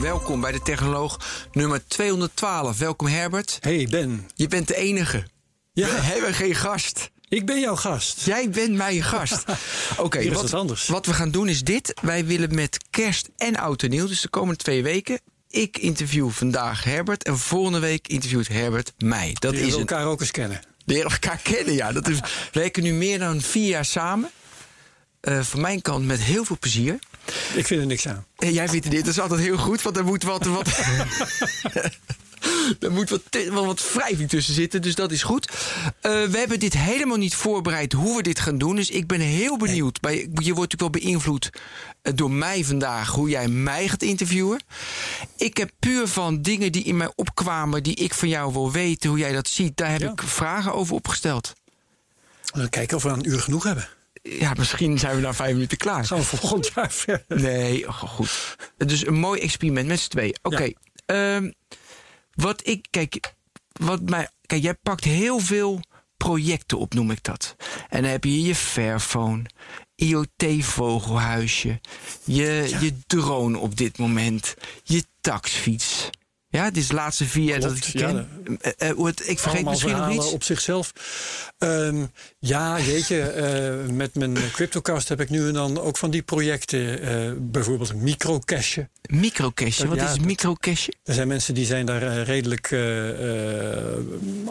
Welkom bij de Technoloog nummer 212. Welkom Herbert. Hey Ben. Je bent de enige. Ja. We hebben geen gast. Ik ben jouw gast. Jij bent mijn gast. Oké, wat, anders. wat we gaan doen is dit. Wij willen met kerst en oud en nieuw, dus de komende twee weken... Ik interview vandaag Herbert en volgende week interviewt Herbert mij. Dat Leren is een elkaar ook eens kennen. leren elkaar kennen, ja. Dat is, we werken nu meer dan vier jaar samen. Eh, van mijn kant met heel veel plezier. Ik vind er niks aan. En jij vindt dit, dat is altijd heel goed, want er moet wat. wat er moet wat, wel wat wrijving tussen zitten, dus dat is goed. Eh, we hebben dit helemaal niet voorbereid hoe we dit gaan doen. Dus ik ben heel benieuwd. Bij, je wordt natuurlijk wel beïnvloed eh, door mij vandaag, hoe jij mij gaat interviewen. Ik heb puur van dingen die in mij opkwamen, die ik van jou wil weten, hoe jij dat ziet. Daar heb Ja. ik vragen over opgesteld. Dan kijken of we een uur genoeg hebben. Ja, misschien zijn we na vijf minuten klaar. Gaan we volgend jaar verder. Nee, oh, goed. Dus een mooi experiment met z'n twee. Oké. ehm, wat ik. Kijk, wat mij. Kijk, jij pakt heel veel projecten op, noem ik dat. En dan heb je je Fairphone, IoT-vogelhuisje, je, je drone op dit moment, je taxfiets. Ja, dit is de laatste vier jaar dat ik je ja, ken. Hoe het- ik vergeet misschien nog iets. op zichzelf. Ehm, ja, weet je, eh, met mijn CryptoCast heb ik nu en dan ook van die projecten. bijvoorbeeld microcache. Microcashje, wat Ja, is microcashje? Er zijn mensen die zijn daar redelijk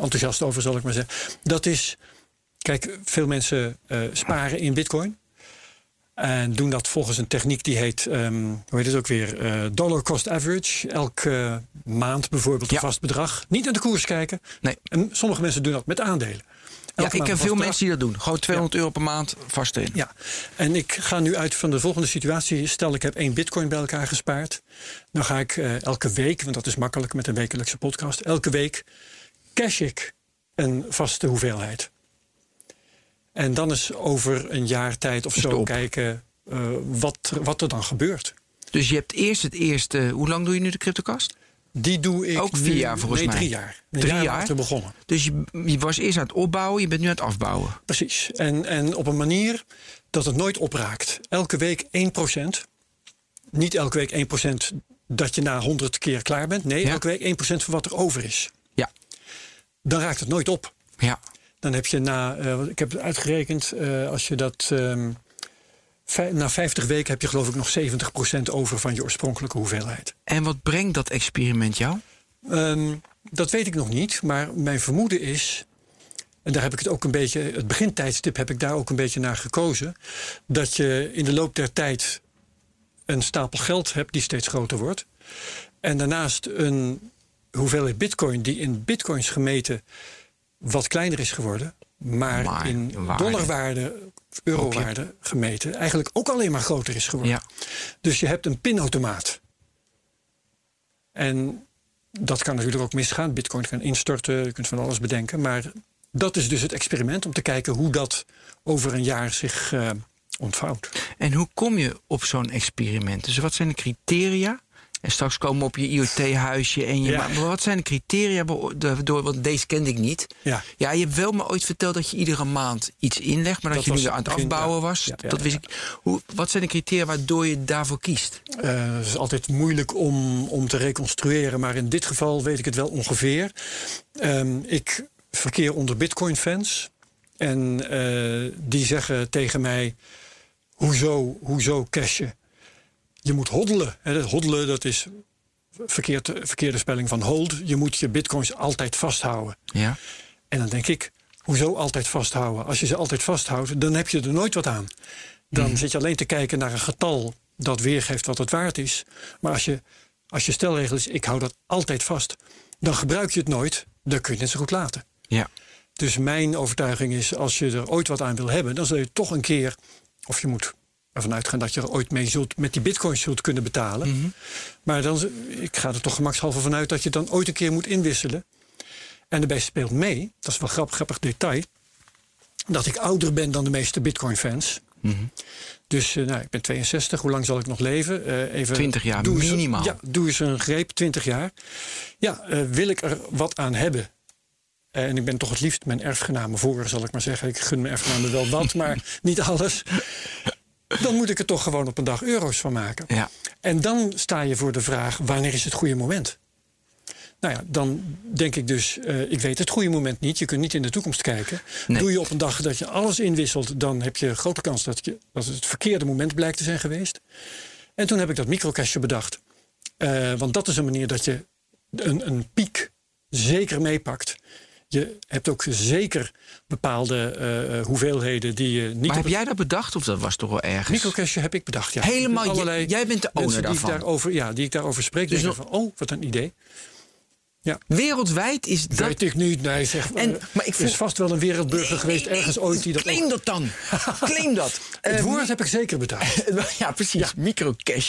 enthousiast over, zal ik maar zeggen. Dat is, kijk, veel mensen sparen in bitcoin. En doen dat volgens een techniek die heet, ehm, hoe heet het ook weer, eh, dollar cost average. Elke maand bijvoorbeeld een vast bedrag. Niet naar de koers kijken. Nee. En sommige mensen doen dat met aandelen. Ja, ik ken veel bedrag. mensen die dat doen. Gewoon 200 euro per maand vast in. Ja, en ik ga nu uit van de volgende situatie. Stel, ik heb één bitcoin bij elkaar gespaard. Dan ga ik eh, elke week, want dat is makkelijk met een wekelijkse podcast. Elke week cash ik een vaste hoeveelheid. En dan is over een jaar tijd of zo kijken eh, wat, wat er dan gebeurt. Dus je hebt eerst het eerste. Hoe lang doe je nu de CryptoCast? Die doe ik Ook vier nu- jaar volgens nee, mij. drie jaar. Een Drie jaar jaar? begonnen. Dus je, je was eerst aan het opbouwen, je bent nu aan het afbouwen. Precies. En, en op een manier dat het nooit opraakt. Elke week 1%. Niet elke week 1% dat je na 100 keer klaar bent. Nee, Ja. elke week 1% van wat er over is. Ja. Dan raakt het nooit op. Ja. Dan heb je na, eh, ik heb het uitgerekend, eh, als je dat. ehm, na 50 weken heb je geloof ik nog 70% over van je oorspronkelijke hoeveelheid. En wat brengt dat experiment jou? Ehm, dat weet ik nog niet, maar mijn vermoeden is. En daar heb ik het ook een beetje. Het begintijdstip heb ik daar ook een beetje naar gekozen. Dat je in de loop der tijd een stapel geld hebt die steeds groter wordt. En daarnaast een hoeveelheid bitcoin die in bitcoins gemeten wat kleiner is geworden. Maar, Maar in in waarde. dollarwaarde, eurowaarde gemeten eigenlijk ook alleen maar groter is geworden. Ja. Dus je hebt een pinautomaat. En dat kan natuurlijk ook misgaan. Bitcoin kan instorten, je kunt van alles bedenken. Maar dat is dus het experiment om te kijken hoe dat over een jaar zich eh, ontvouwt. En hoe kom je op zo'n experiment? Dus wat zijn de criteria? En straks komen op je IoT-huisje en je. Ja. Maar wat zijn de criteria door? Want deze kende ik niet. Ja. Ja, je hebt wel me ooit verteld dat je iedere maand iets inlegt, maar dat, Dat je nu aan het afbouwen ja. was. Ja, dat wist ik. Hoe, wat zijn de criteria waardoor je daarvoor kiest? Eh, het is altijd moeilijk om, om te reconstrueren, maar in dit geval weet ik het wel ongeveer. Ehm, ik verkeer onder Bitcoin-fans en eh, die zeggen tegen mij: hoezo, hoezo cashen? Je moet hoddelen. Hè, hoddelen dat is verkeerd, verkeerde spelling van hold. Je moet je bitcoins altijd vasthouden. Ja. En dan denk ik, hoezo altijd vasthouden? Als je ze altijd vasthoudt, dan heb je er nooit wat aan. Dan zit je alleen te kijken naar een getal dat weergeeft wat het waard is. Maar als je, als je stelregel is, ik hou dat altijd vast, dan gebruik je het nooit. Dan kun je het net zo goed laten. Ja. Dus mijn overtuiging is, als je er ooit wat aan wil hebben, dan zul je toch een keer, of je moet ervan uitgaan dat je er ooit mee zult, met die bitcoins zult kunnen betalen. Mhm. Maar dan, ik ga er toch gemakshalve vanuit dat je dan ooit een keer moet inwisselen. En daarbij speelt mee, dat is wel grappig, grappig detail, dat ik ouder ben dan de meeste bitcoin-fans. Mhm. Dus eh, nou, ik ben 62, hoe lang zal ik nog leven? Eh, even 20 jaar doe eens- minimaal. ja, doe eens een greep, 20 jaar. Ja, eh, wil ik er wat aan hebben? En ik ben toch het liefst mijn erfgenamen voor, zal ik maar zeggen. Ik gun mijn erfgenamen wel wat, maar niet alles. Dan moet ik er toch gewoon op een dag euro's van maken. Ja. En dan sta je voor de vraag: wanneer is het goede moment? Nou ja, dan denk ik dus, eh, ik weet het goede moment niet. Je kunt niet in de toekomst kijken. Nee. Doe je op een dag dat je alles inwisselt, dan heb je grote kans dat, je, dat het het verkeerde moment blijkt te zijn geweest. En toen heb ik dat microcashje bedacht. Eh, want dat is een manier dat je een, een piek zeker meepakt. Je hebt ook zeker bepaalde eh, hoeveelheden die je niet Maar heb jij dat bedacht of dat was toch wel ergens? microcashje heb ik bedacht. Ja. Helemaal, Allerlei jij bent de owner die ik daarover, ja, die ik daarover spreek. Dus nog- van, oh, wat een idee. Wereldwijd is dat... Weet ik niet. Nee, zeg, En- maar ik voel- is vast wel een wereldburger geweest ergens ooit die dat ook- Claim dat dan. Claim dat. Het Eh, woord heb ik zeker bedacht. Ja, precies.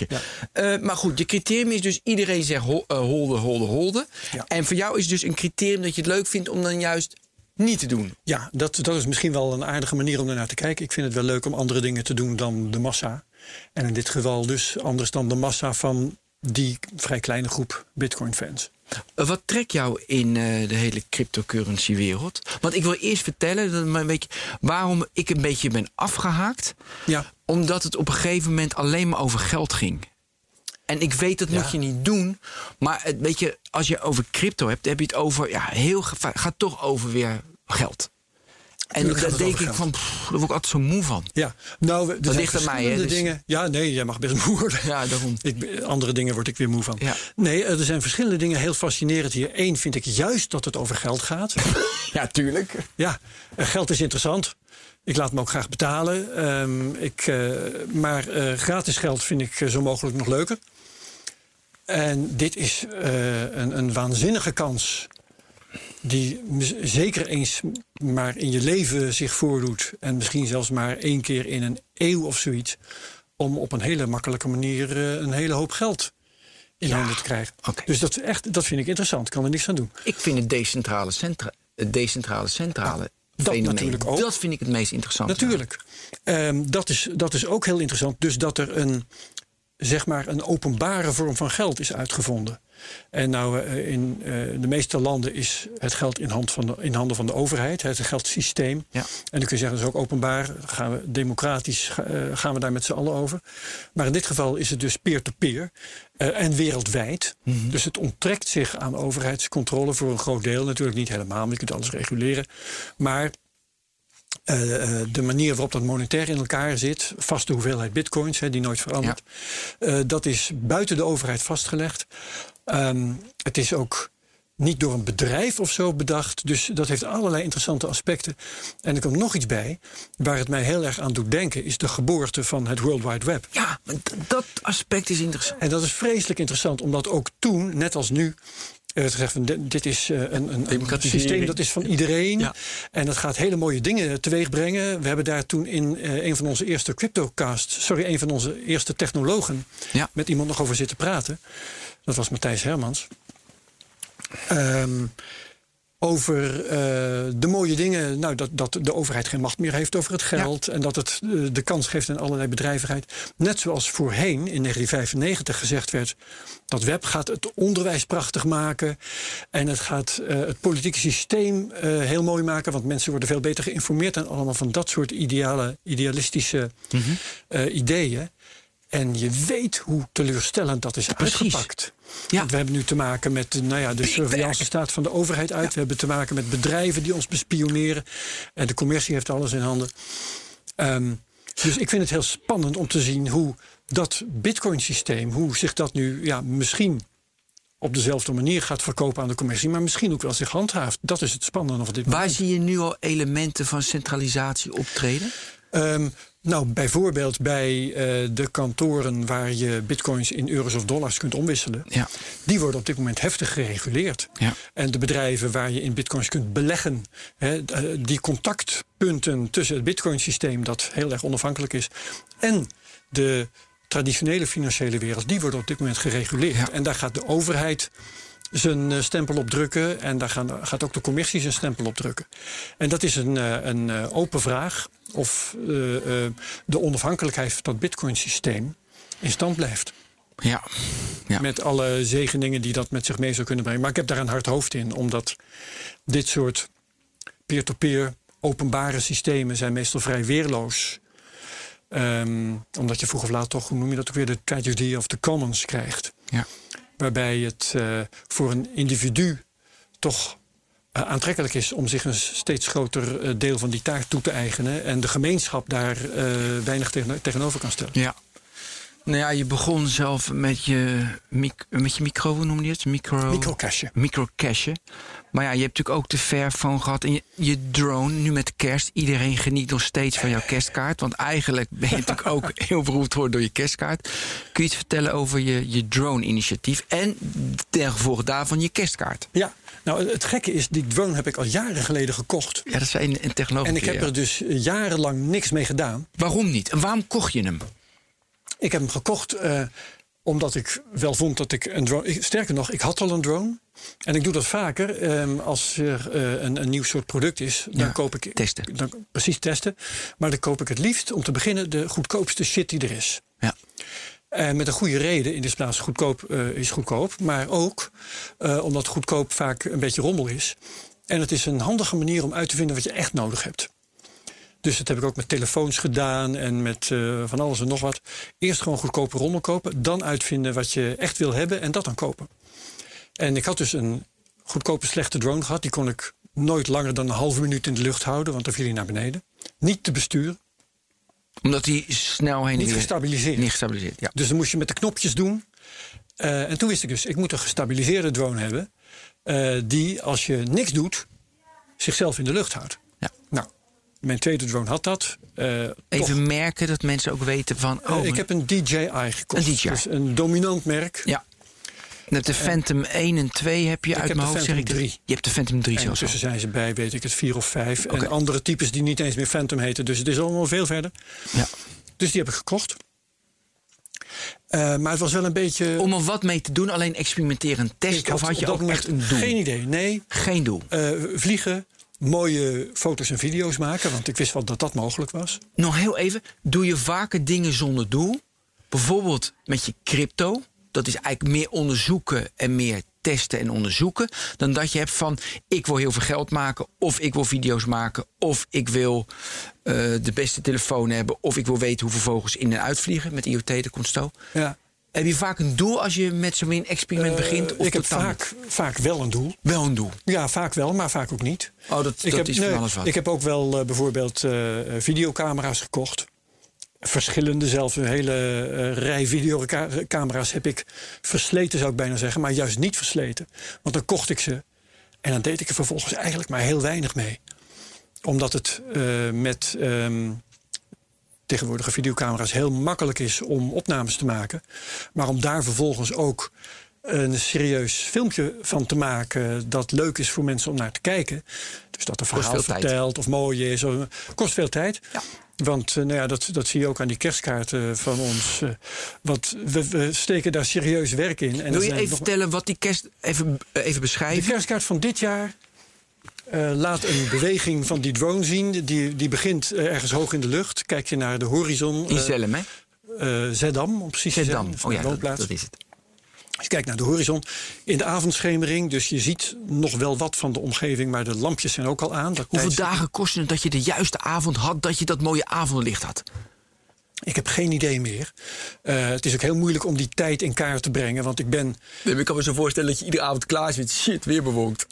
Ja. Eh, maar goed, je criterium is dus iedereen zegt ho eh, holde, holde, holde. Ja. En voor jou is dus een criterium dat je het leuk vindt om dan juist niet te doen. Ja, dat, dat is misschien wel een aardige manier om ernaar te kijken. Ik vind het wel leuk om andere dingen te doen dan de massa. En in dit geval dus anders dan de massa van die vrij kleine groep Bitcoin-fans. Wat trekt jou in eh, de hele cryptocurrency wereld? Want ik wil eerst vertellen dat een beetje, waarom ik een beetje ben afgehaakt. Ja, Omdat het op een gegeven moment alleen maar over geld ging. En ik weet dat Ja. moet je niet doen. Maar het, weet je, als je over crypto hebt, heb je het over. Ja, heel gaat toch over weer geld. En daar denk ik geld. van, pff, daar word ik altijd zo moe van. ja. Nou, er Dat ligt aan mij, hè, dus- dingen. Ja, nee, jij mag best moe worden. Ja, daarom. Ik, andere dingen word ik weer moe van. Ja. Nee, er zijn verschillende dingen heel fascinerend hier. Eén vind ik juist dat het over geld gaat. Ja, tuurlijk. Ja, eh, geld is interessant. Ik laat me ook graag betalen. Ehm, ik, eh, maar eh, gratis geld vind ik eh, zo mogelijk nog leuker. En dit is eh, een, een waanzinnige kans. Die zeker eens maar in je leven zich voordoet. En misschien zelfs maar één keer in een eeuw of zoiets. Om op een hele makkelijke manier eh, een hele hoop geld in Ja, handen te krijgen. Dus dat, is echt, dat vind ik interessant. Ik kan er niks aan doen. Ik vind het decentrale, centra het decentrale centrale dat fenomeen. natuurlijk ook. Dat vind ik het meest interessante. Natuurlijk. Ehm, dat, is, dat is ook heel interessant. Dus dat er een, zeg maar, een openbare vorm van geld is uitgevonden. En nou, eh, in eh, de meeste landen is het geld in, hand van de, in handen van de overheid, het geldsysteem. Ja. En dan kun je zeggen, dat is ook openbaar. Gaan we democratisch eh, gaan we daar met z'n allen over. Maar in dit geval is het dus peer-to-peer en wereldwijd. Dus het onttrekt zich aan overheidscontrole voor een groot deel. Natuurlijk niet helemaal, want je kunt alles reguleren. Maar eh, eh, de manier waarop dat monetair in elkaar zit, vaste hoeveelheid bitcoins, hè, die nooit verandert, eh, dat is buiten de overheid vastgelegd. Ehm, het is ook niet door een bedrijf of zo bedacht. Dus dat heeft allerlei interessante aspecten. En er komt nog iets bij, waar het mij heel erg aan doet denken, is de geboorte van het World Wide Web. Ja, dat aspect is interessant. En dat is vreselijk interessant, omdat ook toen, net als nu, er werd gezegd van dit- is eh, een, een, een systeem dat is van iedereen. Ja. En dat gaat hele mooie dingen teweeg brengen. We hebben daar toen in eh, een van onze eerste cryptocasts, sorry, een van onze eerste technologen, Ja. met iemand nog over zitten praten. Dat was Matthijs Hermans. Ehm, over eh, de mooie dingen, nou, dat, dat de overheid geen macht meer heeft over het geld. En dat het eh, de kans geeft aan allerlei bedrijvigheid. Net zoals voorheen in 1995 gezegd werd: dat web gaat het onderwijs prachtig maken. En het gaat eh, het politieke systeem heel mooi maken. Want mensen worden veel beter geïnformeerd. En allemaal van dat soort ideale, idealistische eh, ideeën. En je weet hoe teleurstellend dat is Precies. uitgepakt. Ja. Want we hebben nu te maken met nou ja, de surveillance staat van de overheid uit. We hebben te maken met bedrijven die ons bespioneren. En de commercie heeft alles in handen. Ehm, dus ik vind het heel spannend om te zien hoe dat bitcoin-systeem, hoe zich dat nu ja, misschien op dezelfde manier gaat verkopen aan de commercie, maar misschien ook wel zich handhaaft. Dat is het spannende van dit Waar moment. zie je nu al elementen van centralisatie optreden? Ehm, nou, bijvoorbeeld bij eh, de kantoren waar je bitcoins in euro's of dollars kunt omwisselen. Ja. Die worden op dit moment heftig gereguleerd. Ja. En de bedrijven waar je in bitcoins kunt beleggen, hè, eh, die contactpunten tussen het bitcoin systeem, dat heel erg onafhankelijk is, en De traditionele financiële wereld, die wordt op dit moment gereguleerd. Ja. En daar gaat de overheid zijn eh, stempel op drukken. En daar gaan, gaat ook de commercie zijn stempel op drukken. En dat is een, eh, een eh, open vraag of de onafhankelijkheid van dat bitcoin-systeem in stand blijft. Ja. Ja. Met alle zegeningen die dat met zich mee zou kunnen brengen. Maar ik heb daar een hard hoofd in, omdat dit soort peer-to-peer openbare systemen zijn meestal vrij weerloos. Ehm, omdat je vroeg of laat toch, hoe noem je dat ook weer, de tragedy of the commons krijgt. Ja. Waarbij het eh, voor een individu toch eh, aantrekkelijk is om zich een steeds groter eh, deel van die taak toe te eigenen. En de gemeenschap daar weinig tegen, tegenover kan stellen. Ja. Nou ja, je begon zelf met je, mic- met je micro, hoe noemde je het? Micro... Microcashje. microcachen. Maar ja, je hebt natuurlijk ook de Fairphone gehad. En je, je drone, nu met kerst. Iedereen geniet nog steeds van jouw kerstkaart. Want eigenlijk ben je natuurlijk ook heel beroemd geworden door je kerstkaart. Kun je iets vertellen over je, je drone-initiatief? En ten gevolge daarvan je kerstkaart? Ja, nou het gekke is, die drone heb ik al jaren geleden gekocht. Ja, dat is een, een technologie. En ik heb er dus jarenlang niks mee gedaan. Waarom niet? En waarom kocht je hem? Ik heb hem gekocht eh, omdat ik wel vond dat ik een drone. Sterker nog, ik had al een drone. En ik doe dat vaker. ehm, als er eh, een, een nieuw soort product is, dan Ja, koop ik. testen. Dan, precies testen. Maar dan koop ik het liefst om te beginnen de goedkoopste shit die er is. Ja. En met een goede reden. In de plaats goedkoop eh, is goedkoop. Maar ook omdat goedkoop vaak een beetje rommel is. En het is een handige manier om uit te vinden wat je echt nodig hebt. Dus dat heb ik ook met telefoons gedaan en met eh, van alles en nog wat. Eerst gewoon goedkope rommel kopen. Dan uitvinden wat je echt wil hebben en dat dan kopen. En ik had dus een goedkope slechte drone gehad. Die kon ik nooit langer dan een halve minuut in de lucht houden. Want dan viel hij naar beneden. Niet te besturen. Omdat hij snel heen en Niet gestabiliseerd. Niet gestabiliseerd, ja. Dus dan moest je met de knopjes doen. Eh, en toen wist ik dus, ik moet een gestabiliseerde drone hebben. eh, die, als je niks doet, zichzelf in de lucht houdt. Ja. Nou, mijn tweede drone had dat. Eh, toch, Even merken dat mensen ook weten van... eh, Oh, ik heb een DJI gekocht. Een DJI. Dus een dominant merk. Ja. Met de Phantom 1 en 2 heb je uit heb mijn hoofd zeg ik Phantom dat- 3. Je hebt de Phantom 3 En zelfs tussen zijn ze bij, weet ik het, vier of vijf. Oké. En andere types die niet eens meer Phantom heten. Dus het is allemaal veel verder. Ja. Dus die heb ik gekocht. Eh, maar het was wel een beetje... Om er wat mee te doen, alleen experimenteren, testen? Of had je ook echt een doel? Geen idee, nee. Geen doel. Eh, vliegen, mooie foto's en video's maken. Want ik wist wel dat dat mogelijk was. Nog heel even, doe je vaker dingen zonder doel? Bijvoorbeeld met je crypto. Dat is eigenlijk meer onderzoeken en meer testen en onderzoeken. Dan dat je hebt van ik wil heel veel geld maken. Of ik wil video's maken. Of ik wil eh, de beste telefoon hebben. Of ik wil weten hoeveel vogels in en uitvliegen. Met IoT, dat komt zo. Ja. Heb je vaak een doel als je met zo'n experiment begint? Of ik heb vaak, vaak wel een doel. wel een doel. Ja, vaak wel, maar vaak ook niet. Oh, dat, Ik dat heb, is van nee, alles wat. ik heb ook wel eh, bijvoorbeeld eh, videocamera's gekocht. Verschillende, zelfs een hele eh, rij videocamera's heb ik versleten, zou ik bijna zeggen. Maar juist niet versleten. Want dan kocht ik ze. En dan deed ik er vervolgens eigenlijk maar heel weinig mee. Omdat het eh, met ehm, tegenwoordige videocamera's heel makkelijk is om opnames te maken. Maar om daar vervolgens ook een serieus filmpje van te maken dat leuk is voor mensen om naar te kijken. Dus dat een verhaal tijd. vertelt of mooi is. Of, kost veel tijd. Ja. Want eh, nou ja, dat, dat zie je ook aan die kerstkaarten van ons. eh, want we, we steken daar serieus werk in. En Wil je even nog- vertellen wat die kerst... Even, eh, even de beschrijven? kerstkaart van dit jaar eh, laat een beweging van die drone zien. Die, die begint eh, ergens hoog in de lucht. Kijk je naar de horizon. In eh, Zellem, hè? Zeddam, om precies zijn. Oh ja, dat, is het. Als je kijkt naar de horizon in de avondschemering, dus je ziet nog wel wat van de omgeving, maar de lampjes zijn ook al aan. Hoeveel dagen kostte het dat je de juiste avond had... dat je dat mooie avondlicht had? Ik heb geen idee meer. Eh, het is ook heel moeilijk om die tijd in kaart te brengen, want ik ben. Nee, ik kan me zo voorstellen dat je iedere avond klaar zit. Shit, weer bewolkt.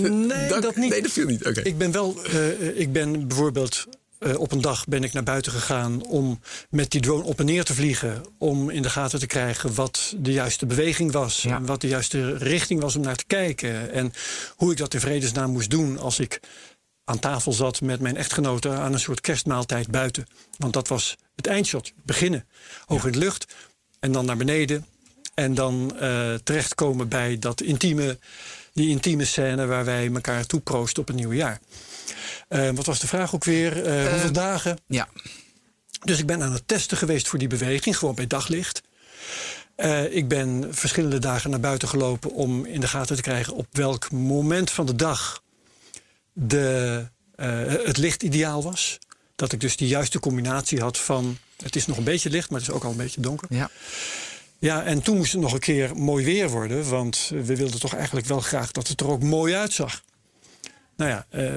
Nee, dat, niet. Nee, dat viel niet. Oké. Ik ben wel. eh, ik ben bijvoorbeeld. eh, op een dag ben ik naar buiten gegaan om met die drone op en neer te vliegen. Om in de gaten te krijgen wat de juiste beweging was. Ja. En wat de juiste richting was om naar te kijken. En hoe ik dat in vredesnaam moest doen als ik aan tafel zat met mijn echtgenote aan een soort kerstmaaltijd buiten. Want dat was het eindshot. Beginnen. Hoog in de lucht. En dan naar beneden. En dan eh, terechtkomen bij dat intieme, die intieme scène waar wij elkaar toeproosten op het nieuwe jaar. Eh, wat was de vraag ook weer? Eh, hoeveel dagen? Ja. Dus ik ben aan het testen geweest voor die beweging, gewoon bij daglicht. Uh, ik ben verschillende dagen naar buiten gelopen om in de gaten te krijgen op welk moment van de dag de, uh, het licht ideaal was. Dat ik dus die juiste combinatie had van het is nog een beetje licht, maar het is ook al een beetje donker. Ja. Ja, en toen moest het nog een keer mooi weer worden, want we wilden toch eigenlijk wel graag dat het er ook mooi uitzag. Nou ja, uh,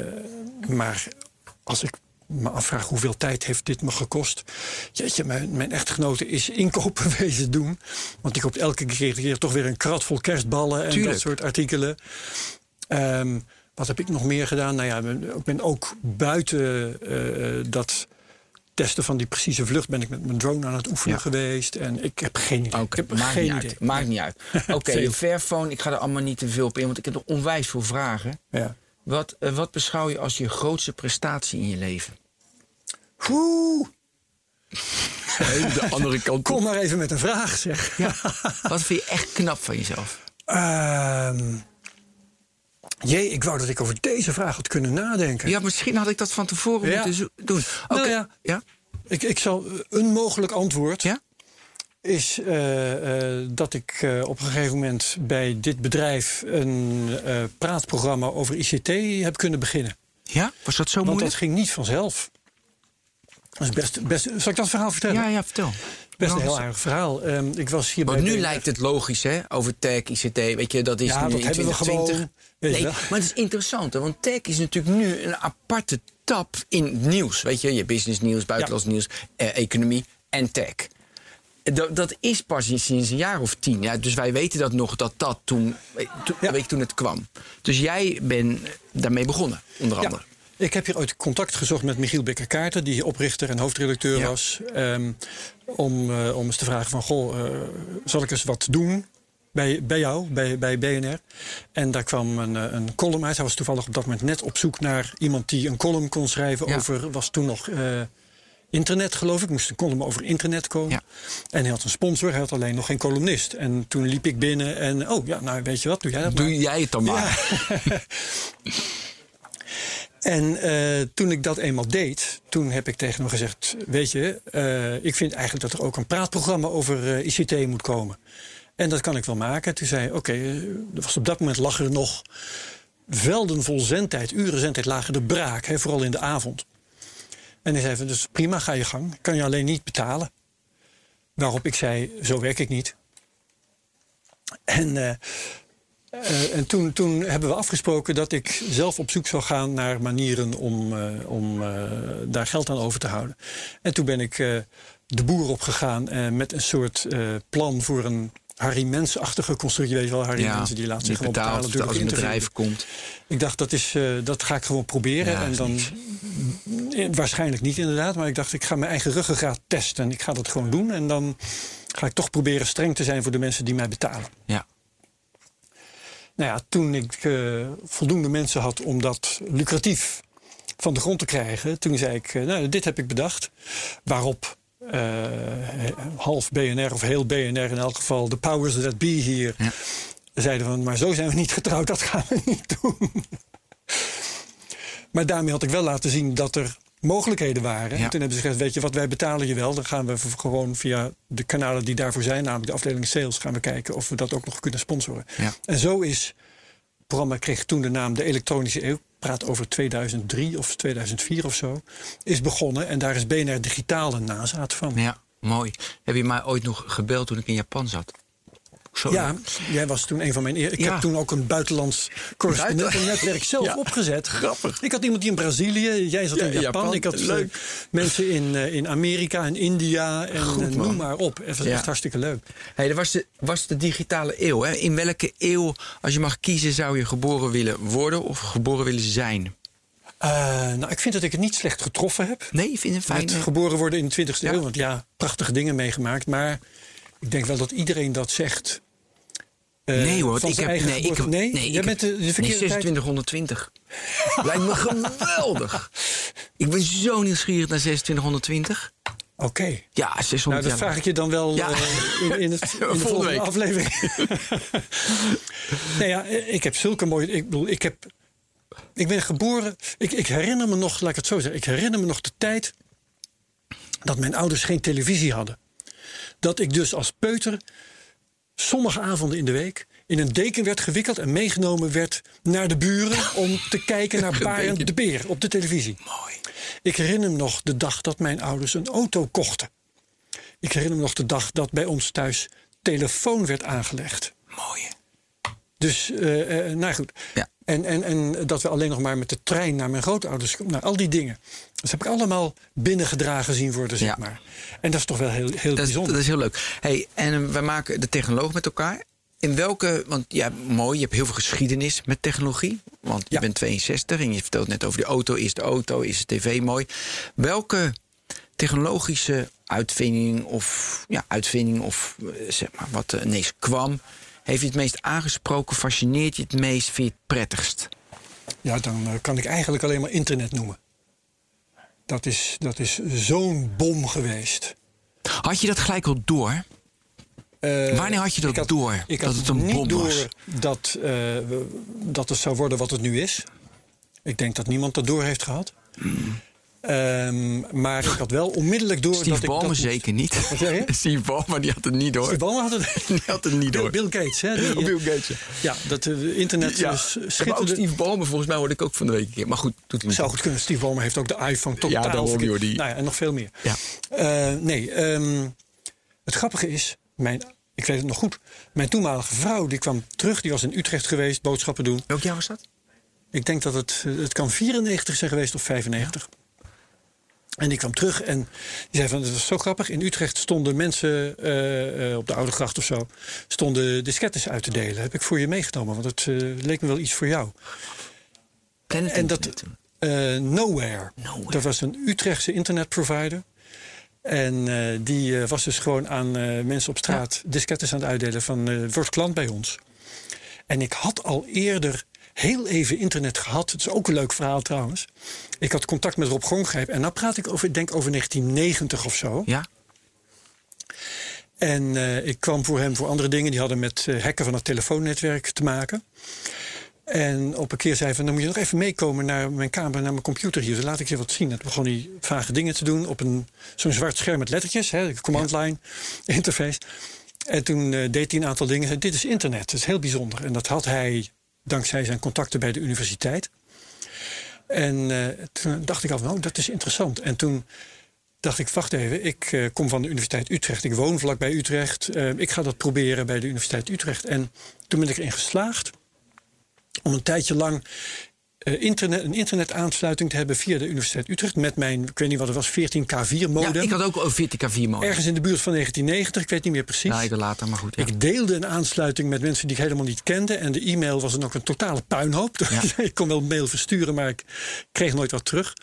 maar als ik me afvraag hoeveel tijd heeft dit me gekost. Jeetje, mijn, mijn echtgenote is inkopen wezen doen. Want die koopt elke keer, toch weer een krat vol kerstballen en Tuurlijk. dat soort artikelen. Um, wat heb ik nog meer gedaan? Nou ja, ik ben ook buiten uh, dat testen van die precieze vlucht ben ik met mijn drone aan het oefenen ja. geweest. En ik heb geen idee. Okay, ik heb maakt geen niet idee. Uit. Maakt niet uit. Oké, okay, je Fairphone, ik ga er allemaal niet te veel op in, want ik heb nog onwijs veel vragen. Ja. Wat, uh, wat beschouw je als je grootste prestatie in je leven? Oeh. de andere kant. Kom maar even met een vraag, zeg. Ja. Wat vind je echt knap van jezelf? Uh, jee, ik wou dat ik over deze vraag had kunnen nadenken. Ja, misschien had ik dat van tevoren ja. moeten doen. Oké. Nou ja, ja. Ik, ik zal een mogelijk antwoord. Ja? Is uh, uh, dat ik uh, op een gegeven moment bij dit bedrijf een praatprogramma over ICT heb kunnen beginnen. Ja? Was dat zo Want moeilijk? dat ging niet vanzelf. Dat is best, best, zal ik dat verhaal vertellen? Ja, ja, vertel. Best een heel aardig verhaal. Um, ik was hier Want bij nu lijkt het logisch, hè? Over tech, ICT, weet je, dat is Ja, nu dat in hebben we 2020. gewoon, nee, maar het is interessant, hè? want tech is natuurlijk nu een aparte tap in het nieuws. Weet je, je business nieuws, buitenlands nieuws, eh, economie en tech. Dat, dat is pas sinds een jaar of tien. Ja, dus wij weten dat nog, dat dat toen, Ja. weet je, toen het kwam. Dus jij bent daarmee begonnen, onder Ja. andere. Ik heb hier ooit contact gezocht met Michiel Bekker-Kaarten, die oprichter en hoofdredacteur was. ehm, om, eh, om eens te vragen van, goh, eh, zal ik eens wat doen bij, bij jou, bij, bij BNR? En daar kwam een, eh, een column uit. Hij was toevallig op dat moment net op zoek naar iemand die een column kon schrijven Ja. over, was toen nog eh, internet geloof ik. Moest een column over internet komen. Ja. En hij had een sponsor, hij had alleen nog geen columnist. En toen liep ik binnen en, oh ja, nou weet je wat, doe jij dat maar. Doe jij het dan maar. En eh, toen ik dat eenmaal deed, toen heb ik tegen hem gezegd: Weet je, ik vind eigenlijk dat er ook een praatprogramma over ICT moet komen. En dat kan ik wel maken. Toen zei Oké, eh, er was op dat moment lag er nog velden vol zendtijd, uren zendtijd lagen er braak, hè, vooral in de avond. En hij zei: Dus prima, ga je gang. Kan je alleen niet betalen. Waarop ik zei: Zo werk ik niet. En. eh, uh, en toen, toen, hebben we afgesproken dat ik zelf op zoek zou gaan naar manieren om, om daar geld aan over te houden. En toen ben ik de boer opgegaan met een soort plan voor een Harry Mens-achtige constructie. Weet je wel, Harry Ja, Mensen die laat zich gewoon betaalt betalen door als een bedrijf komt. Ik dacht, dat, is, dat ga ik gewoon proberen. Ja, en dan, niks. waarschijnlijk niet inderdaad, maar ik dacht, ik ga mijn eigen ruggengraat testen. En ik ga dat gewoon doen. En dan ga ik toch proberen streng te zijn voor de mensen die mij betalen. Ja. Nou ja, toen ik uh, voldoende mensen had om dat lucratief van de grond te krijgen, toen zei ik, uh, nou, dit heb ik bedacht. Waarop half BNR of heel BNR in elk geval, de powers that be hier, Ja. zeiden van, maar zo zijn we niet getrouwd, dat gaan we niet doen. maar daarmee had ik wel laten zien dat er mogelijkheden waren. Ja. En toen hebben ze gezegd, weet je wat, wij betalen je wel. Dan gaan we gewoon via de kanalen die daarvoor zijn, namelijk de afdeling sales, gaan we kijken of we dat ook nog kunnen sponsoren. Ja. En zo is programma kreeg toen de naam De Elektronische Eeuw. Praat over 2003 of 2004 of zo. Is begonnen en daar is BNR Digitaal een nazaat van. ja, mooi. Heb je mij ooit nog gebeld toen ik in Japan zat? Ja, jij was toen een van mijn. Ik Ja. heb toen ook een buitenlands correspondentennetwerk zelf Ja. opgezet. Grappig. Ik had iemand die in Brazilië, jij zat Ja, in Japan. Japan. Ik had eh, Leuk. mensen in, eh, in Amerika en India en Goed, eh, noem maar op. Het was echt hartstikke leuk. Hey, dat was de, was de digitale eeuw. Hè? In welke eeuw, als je mag kiezen, zou je geboren willen worden of geboren willen zijn? Eh, nou, ik vind dat ik het niet slecht getroffen heb. Nee, ik vind het fijn. Met geboren worden in de 20e Ja. eeuw. Want ja, prachtige dingen meegemaakt. Maar ik denk wel dat iedereen dat zegt. Eh, Nee hoor, ik heb, nee, ik nee, nee, ik bent de, nee, verkeerde tijd. 2620. Lijkt me geweldig. Ik ben zo nieuwsgierig naar 2620. Oké. Ja, 600 Nou, dat vraag ik je dan wel Ja. eh, in, in, het, in de Volgende volgende week. aflevering. nee, ja, ik heb zulke mooie. Ik bedoel, ik heb. Ik ben geboren. Ik, ik herinner me nog, laat ik het zo zeggen. Ik herinner me nog de tijd dat mijn ouders geen televisie hadden. Dat ik dus als peuter sommige avonden in de week in een deken werd gewikkeld en meegenomen werd naar de buren om te kijken naar Barend de Beer op de televisie. Mooi. Ik herinner me nog de dag dat mijn ouders een auto kochten. Ik herinner me nog de dag dat bij ons thuis telefoon werd aangelegd. Mooi. Dus, eh, eh, nou goed. Ja. En, en, en dat we alleen nog maar met de trein naar mijn grootouders komen. Nou, al die dingen. Dat heb ik allemaal binnengedragen zien worden, zeg Ja. maar. En dat is toch wel heel, heel Dat is, bijzonder. dat is heel leuk. Hey, en eh, we maken de technoloog met elkaar. In welke, want ja, mooi, je hebt heel veel geschiedenis met technologie. Want je Ja. bent 62 en je vertelt net over de auto. Is de auto, is de tv mooi. Welke technologische uitvinding of, ja, uitvinding of eh, zeg maar wat er ineens kwam... heeft je het meest aangesproken, fascineert je het meest, vind je het prettigst? Ja, dan eh, kan ik eigenlijk alleen maar internet noemen. Dat is, dat is zo'n bom geweest. Had je dat gelijk al door? Eh, Wanneer had je dat ik had- door, Ik dat het een niet bom door was? Dat, we- dat het zou worden wat het nu is. Ik denk dat niemand dat door heeft gehad. Ehm, maar ik had wel onmiddellijk door Steve dat ik Ballmer dat zeker niet. Wat zeg je? Steve Ballmer die had het niet door. Steve Ballmer had het, Die had het niet door. Bill Gates, hè? Die, Bill Gates. ja. Ja, dat eh, internet Ja, ja, maar schitterde. Steve Ballmer, volgens mij hoorde ik ook van de week een keer. Maar goed, doet hij niet. Zou goed kunnen. Steve Ballmer heeft ook de iPhone totaal daarom, verkeerd. joh, die- Nou ja, en nog veel meer. Ja. Eh, nee, ehm, het grappige is, mijn, ik weet het nog goed. Mijn toenmalige vrouw die kwam terug, die was in Utrecht geweest, boodschappen doen. Welk jaar was dat? Ik denk dat het, eh, het kan 94 zijn geweest of 95. En die kwam terug en die zei van, het was zo grappig. In Utrecht stonden mensen eh, eh, op de Oude Gracht of zo... stonden diskettes uit te delen. Heb ik voor je meegenomen, want het eh, leek me wel iets voor jou. Planet En dat, Nowhere. Nowhere. Dat was een Utrechtse internetprovider. En die was dus gewoon aan mensen op straat diskettes aan het uitdelen van word klant bij ons. En ik had al eerder heel even internet gehad. Het is ook een leuk verhaal trouwens. Ik had contact met Rob Gongrijp. En nou praat ik over, ik denk over 1990 of zo. Ja? En eh, ik kwam voor hem voor andere dingen. Die hadden met eh, hacken van het telefoonnetwerk te maken. En op een keer zei hij van, dan moet je nog even meekomen naar mijn kamer, naar mijn computer hier. Dan laat ik je wat zien. En toen begon hij vage dingen te doen op een, zo'n zwart scherm met lettertjes, hè, de command line interface. En toen eh, deed hij een aantal dingen. Dit is internet, dat is heel bijzonder. En dat had hij dankzij zijn contacten bij de universiteit. En eh, toen dacht ik al, nou, dat is interessant. En toen dacht ik, wacht even, ik eh, kom van de Universiteit Utrecht. Ik woon vlakbij Utrecht. Eh, ik ga dat proberen bij de Universiteit Utrecht. En toen ben ik erin geslaagd om een tijdje lang eh, internet, een internetaansluiting te hebben via de Universiteit Utrecht. Met mijn, ik weet niet wat het was, 14K4 modem. ja, ik had ook een 40k4 modem. Ergens in de buurt van 1990, ik weet niet meer precies. Ja, ik later, maar goed. Ja. Ik deelde een aansluiting met mensen die ik helemaal niet kende. En de e-mail was dan ook een totale puinhoop. Ja. ik kon wel mail versturen, maar ik kreeg nooit wat terug.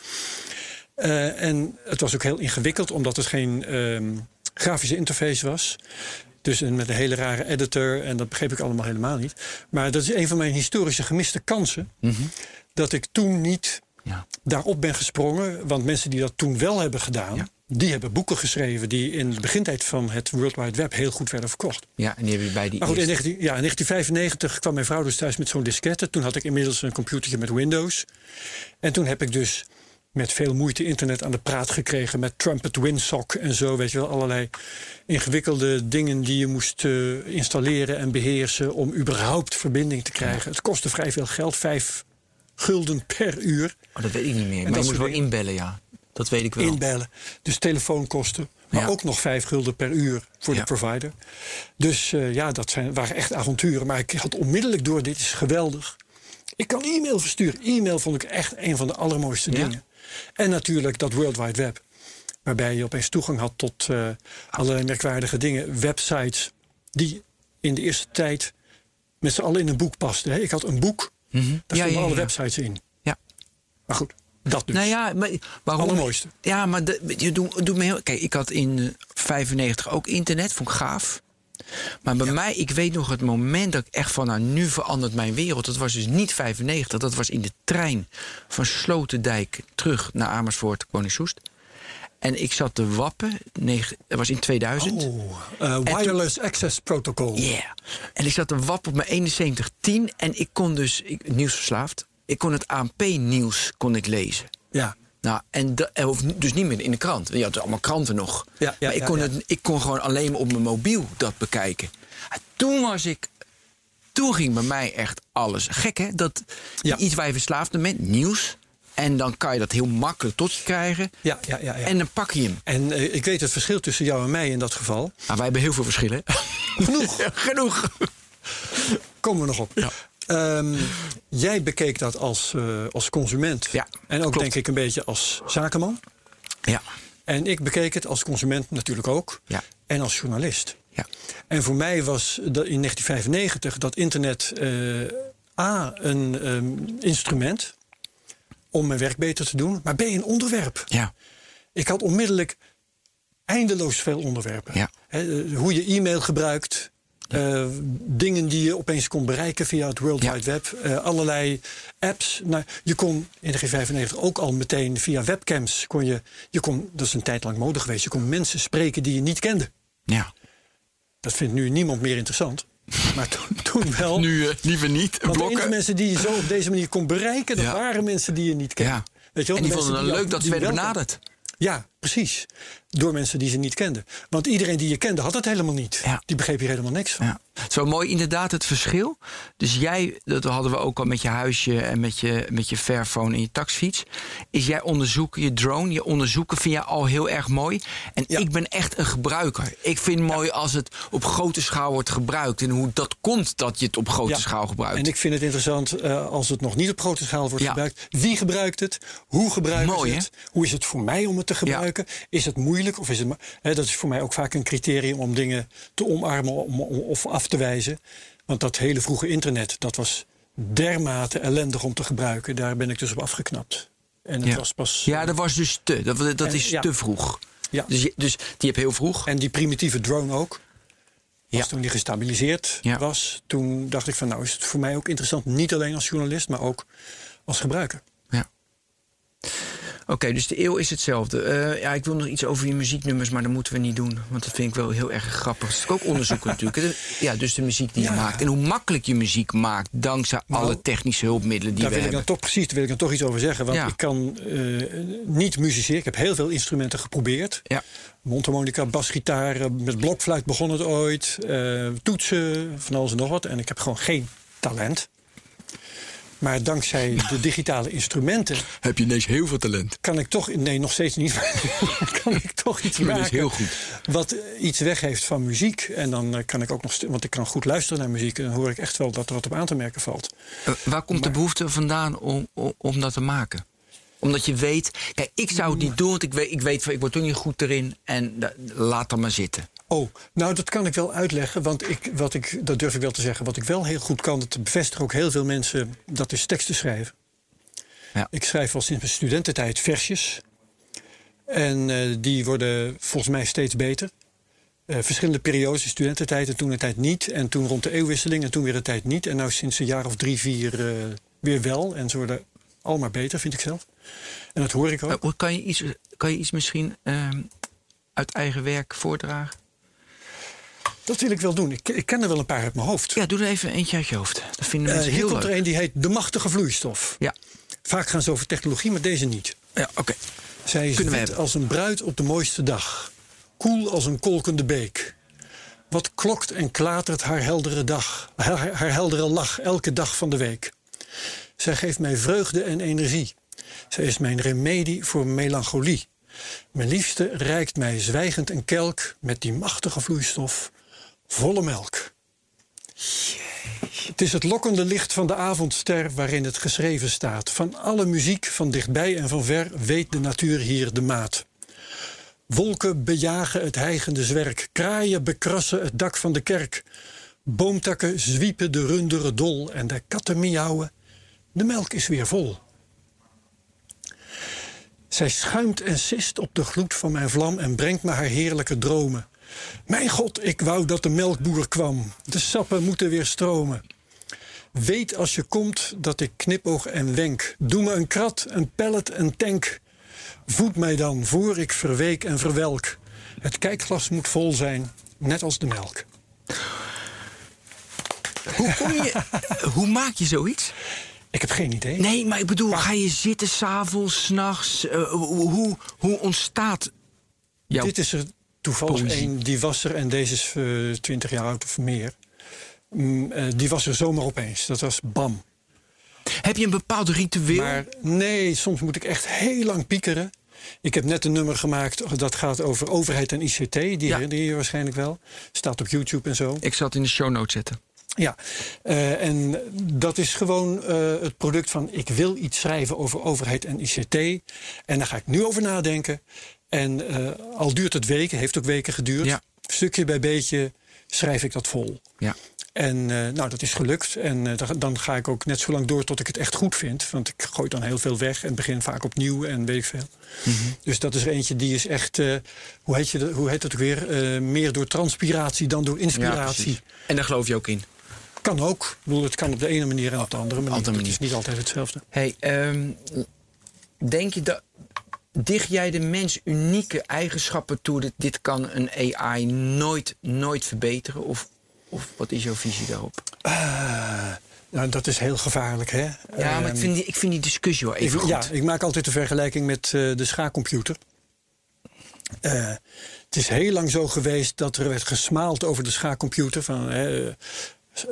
Eh, en het was ook heel ingewikkeld, omdat het geen ehm, grafische interface was. Dus met een hele rare editor. En dat begreep ik allemaal helemaal niet. Maar dat is een van mijn historische gemiste kansen. Dat ik toen niet Ja. daarop ben gesprongen. Want mensen die dat toen wel hebben gedaan, Ja. die hebben boeken geschreven die in de begintijd van het World Wide Web heel goed werden verkocht. ja, en die heb je bij die Maar goed, in, eerste. 19, ja, in 1995 kwam mijn vrouw dus thuis met zo'n diskette. Toen had ik inmiddels een computertje met Windows. En toen heb ik dus met veel moeite internet aan de praat gekregen met Trumpet Winsock en zo. Weet je wel, allerlei ingewikkelde dingen die je moest eh, installeren en beheersen om überhaupt verbinding te krijgen. Het kostte vrij veel geld, vijf gulden per uur Oh, dat weet ik niet meer. Maar dat je moest wel inbellen, ja. Dat weet ik wel. inbellen. Dus telefoonkosten. Maar Ja. ook nog vijf gulden per uur voor Ja. de provider. Dus eh, ja, dat zijn, waren echt avonturen. Maar ik had onmiddellijk door, dit is geweldig. Ik kan e-mail versturen. E-mail vond ik echt een van de allermooiste Ja. dingen. En natuurlijk dat World Wide Web. Waarbij je opeens toegang had tot eh, allerlei merkwaardige dingen. Websites die in de eerste tijd met z'n allen in een boek pasten. hè. Ik had een boek, Mhm. daar Ja, stonden alle ja. websites in. Ja. Maar goed, dat dus. Nou ja, maar waarom? Allermooiste. Ja, maar de, je doet, doet me heel. Kijk, ik had in eh, 95 ook internet, vond ik gaaf. Maar bij mij, ik weet nog het moment dat ik echt van, nou, nu verandert mijn wereld. Dat was dus niet 95, dat was in de trein van Sloterdijk terug naar Amersfoort, Koning Soest. En ik zat te wappen, negen- dat was in 2000. Oh, eh, wireless access protocol. Yeah. En ik zat te wappen op mijn 7110 en ik kon dus, ik, nieuwsverslaafd, ik kon het ANP-nieuws kon ik lezen. Ja. Nou, en da- eh, dus niet meer in de krant. Je had allemaal kranten nog. Ja, ja, maar ik ja, kon, ja. Het, ik kon gewoon alleen op mijn mobiel dat bekijken. En toen was ik. Toen ging bij mij echt alles. Gek hè? Dat Ja. iets waar je verslaafd bent, nieuws. En dan kan je dat heel makkelijk tot je krijgen. Ja, ja, ja. ja. En dan pak je hem. En eh, ik weet het verschil tussen jou en mij in dat geval. Maar wij hebben heel veel verschillen. Genoeg. Genoeg. Komen we nog op. Ja. Ehm, jij bekeek dat als, eh, als consument. Ja, en ook klopt. denk ik een beetje als zakenman. Ja. En ik bekeek het als consument natuurlijk ook. Ja. En als journalist. Ja. En voor mij was dat in 1995 dat internet eh, A, een ehm, instrument om mijn werk beter te doen, maar B, een onderwerp. Ja. Ik had onmiddellijk eindeloos veel onderwerpen. Ja. Eh, hoe je e-mail gebruikt. eh, dingen die je opeens kon bereiken via het World Ja. Wide Web. eh, allerlei apps. Nou, je kon in de G95 ook al meteen via webcams. Kon je, je kon, dat is een tijd lang mode geweest. Je kon mensen spreken die je niet kende. ja. Dat vindt nu niemand meer interessant. Maar toen, toen wel. Nu eh, liever niet. Want de enige Blokken. mensen die je zo op deze manier kon bereiken, dat Ja. waren mensen die je niet kende. Ja. Weet je wel, En die de vonden het leuk dat ze werden benaderd. Ja, precies. Door mensen die ze niet kenden. Want iedereen die je kende had het helemaal niet. Ja. Die begreep hier helemaal niks van. Ja. Zo mooi inderdaad het verschil. Dus jij, dat hadden we ook al met je huisje en met je, met je Fairphone en je taxfiets. Is jij onderzoeken, je drone, je onderzoeken vind je al heel erg mooi. En Ja. ik ben echt een gebruiker. Ik vind het mooi als het op grote schaal wordt gebruikt. En hoe dat komt dat je het op grote schaal gebruikt. En ik vind het interessant eh, als het nog niet op grote schaal wordt gebruikt. Wie gebruikt het? Hoe gebruiken Mooi, het? Hoe is het voor mij om het te gebruiken? Is het moeilijk? Of is het, hè, dat is voor mij ook vaak een criterium om dingen te omarmen om, om- of af te wijzen. Want dat hele vroege internet, dat was dermate ellendig om te gebruiken. Daar ben ik dus op afgeknapt. En het ja. was pas. ja, dat was dus te. Dat, dat En- is ja. te vroeg. Ja. Dus, dus die heb heel vroeg. En die primitieve drone ook. Als Ja. toen die gestabiliseerd Ja. was, toen dacht ik van nou is het voor mij ook interessant. Niet alleen als journalist, maar ook als gebruiker. Ja. Oké, dus de eeuw is hetzelfde. Eh, ja, ik wil nog iets over je muzieknummers, maar dat moeten we niet doen. Want dat vind ik wel heel erg grappig. Dat is ook onderzoeken natuurlijk. Ja, dus de muziek die Ja. je maakt. En hoe makkelijk je muziek maakt, dankzij Nou, alle technische hulpmiddelen die daar we wil ik dan hebben. toch precies, daar wil ik dan toch iets over zeggen. Want Ja. ik kan eh, niet musiceren. Ik heb heel veel instrumenten geprobeerd. Ja. Mondharmonica, basgitaar, eh, met blokfluit begon het ooit. toetsen, van alles en nog wat. En ik heb gewoon geen talent. Maar dankzij de digitale instrumenten Heb je ineens heel veel talent. kan ik toch, nee, nog steeds niet, kan ik toch iets dat is maken heel goed. wat eh, iets weggeeft van muziek. En dan eh, kan ik ook nog, want ik kan goed luisteren naar muziek. En dan hoor ik echt wel dat er wat op aan te merken valt. Eh, waar komt de behoefte vandaan om, om, om dat te maken? Omdat je weet, kijk, ik zou het niet doen, want ik weet, ik weet ik word toch niet goed erin. En laat dat maar zitten. Oh, nou dat kan ik wel uitleggen. Want ik, wat ik, dat durf ik wel te zeggen. Wat ik wel heel goed kan, dat bevestigen ook heel veel mensen, dat is teksten schrijven. Ja. Ik schrijf al sinds mijn studententijd versjes. En eh, die worden volgens mij steeds beter. Eh, verschillende periodes, studententijd en toen een tijd niet. En toen rond de eeuwwisseling en toen weer een tijd niet. En nu sinds een jaar of drie, vier eh, weer wel. En ze worden allemaal beter, vind ik zelf. En dat hoor ik ook. Kan, je iets, kan je iets misschien ehm, uit eigen werk voordragen? Dat wil ik wel doen. Ik, ik ken er wel een paar uit mijn hoofd. Ja, doe er even eentje uit je hoofd. Dat vinden Eh, mensen hier heel komt er een die heet De Machtige Vloeistof. Ja, Vaak gaan ze over technologie, maar deze niet. ja oké. Zij we wit hebben. als een bruid op de mooiste dag. Koel als een kolkende beek. Wat klokt en klatert haar heldere dag, haar, haar heldere lach elke dag van de week. Zij geeft mij vreugde en energie. Zij is mijn remedie voor melancholie. Mijn liefste reikt mij zwijgend een kelk met die machtige vloeistof, volle melk. Het is het lokkende licht van de avondster waarin het geschreven staat. Van alle muziek, van dichtbij en van ver, weet de natuur hier de maat. Wolken bejagen het hijgende zwerk, kraaien bekrassen het dak van de kerk. Boomtakken zwiepen de runderen dol en de katten miauwen. De melk is weer vol. Zij schuimt en sist op de gloed van mijn vlam en brengt me haar heerlijke dromen. Mijn god, ik wou dat de melkboer kwam. De sappen moeten weer stromen. Weet als je komt dat ik knipoog en wenk. Doe me een krat, een pellet, een tank. Voed mij dan voor ik verweek en verwelk. Het kijkglas moet vol zijn, net als de melk. Hoe, kom je, hoe maak je zoiets? Ik heb geen idee. Nee, maar ik bedoel, ga je zitten s'avonds, s'nachts? Uh, hoe, hoe ontstaat jouw Dit is er toevallig één, die was er en deze is uh, 20 jaar oud of meer. Mm, uh, die was er zomaar opeens. Dat was bam. Heb je een bepaald ritueel? Maar nee, soms moet ik echt heel lang piekeren. Ik heb net een nummer gemaakt dat gaat over overheid en ICT. Die Ja. herinner je je waarschijnlijk wel. Staat op YouTube en zo. Ik zal het in de show notes zetten. Ja, uh, en dat is gewoon uh, het product van ik wil iets schrijven over overheid en ICT. En daar ga ik nu over nadenken. En uh, al duurt het weken, heeft ook weken geduurd. Ja. Stukje bij beetje schrijf ik dat vol. Ja. En uh, nou, dat is gelukt. En uh, dan ga ik ook net zo lang door tot ik het echt goed vind. Want ik gooi dan heel veel weg en begin vaak opnieuw en weet ik veel. Mm -hmm. Dus dat is er eentje die is echt, uh, hoe, heet je dat, hoe heet het ook weer? meer door transpiratie dan door inspiratie. Ja, en daar geloof je ook in? Kan ook. Ik bedoel, het kan op de ene manier en op de andere manier. Andere Het is niet altijd hetzelfde. Hey, um, denk je dat. Dicht jij de mens unieke eigenschappen toe? Dat dit kan een AI nooit, nooit verbeteren? Of, of wat is jouw visie daarop? Uh, nou, dat is heel gevaarlijk, hè? Ja, maar ik vind die, ik vind die discussie wel even ik, goed. Ja, ik maak altijd de vergelijking met uh, de schaakcomputer. Uh, het is heel lang zo geweest dat er werd gesmaald over de schaakcomputer. Van,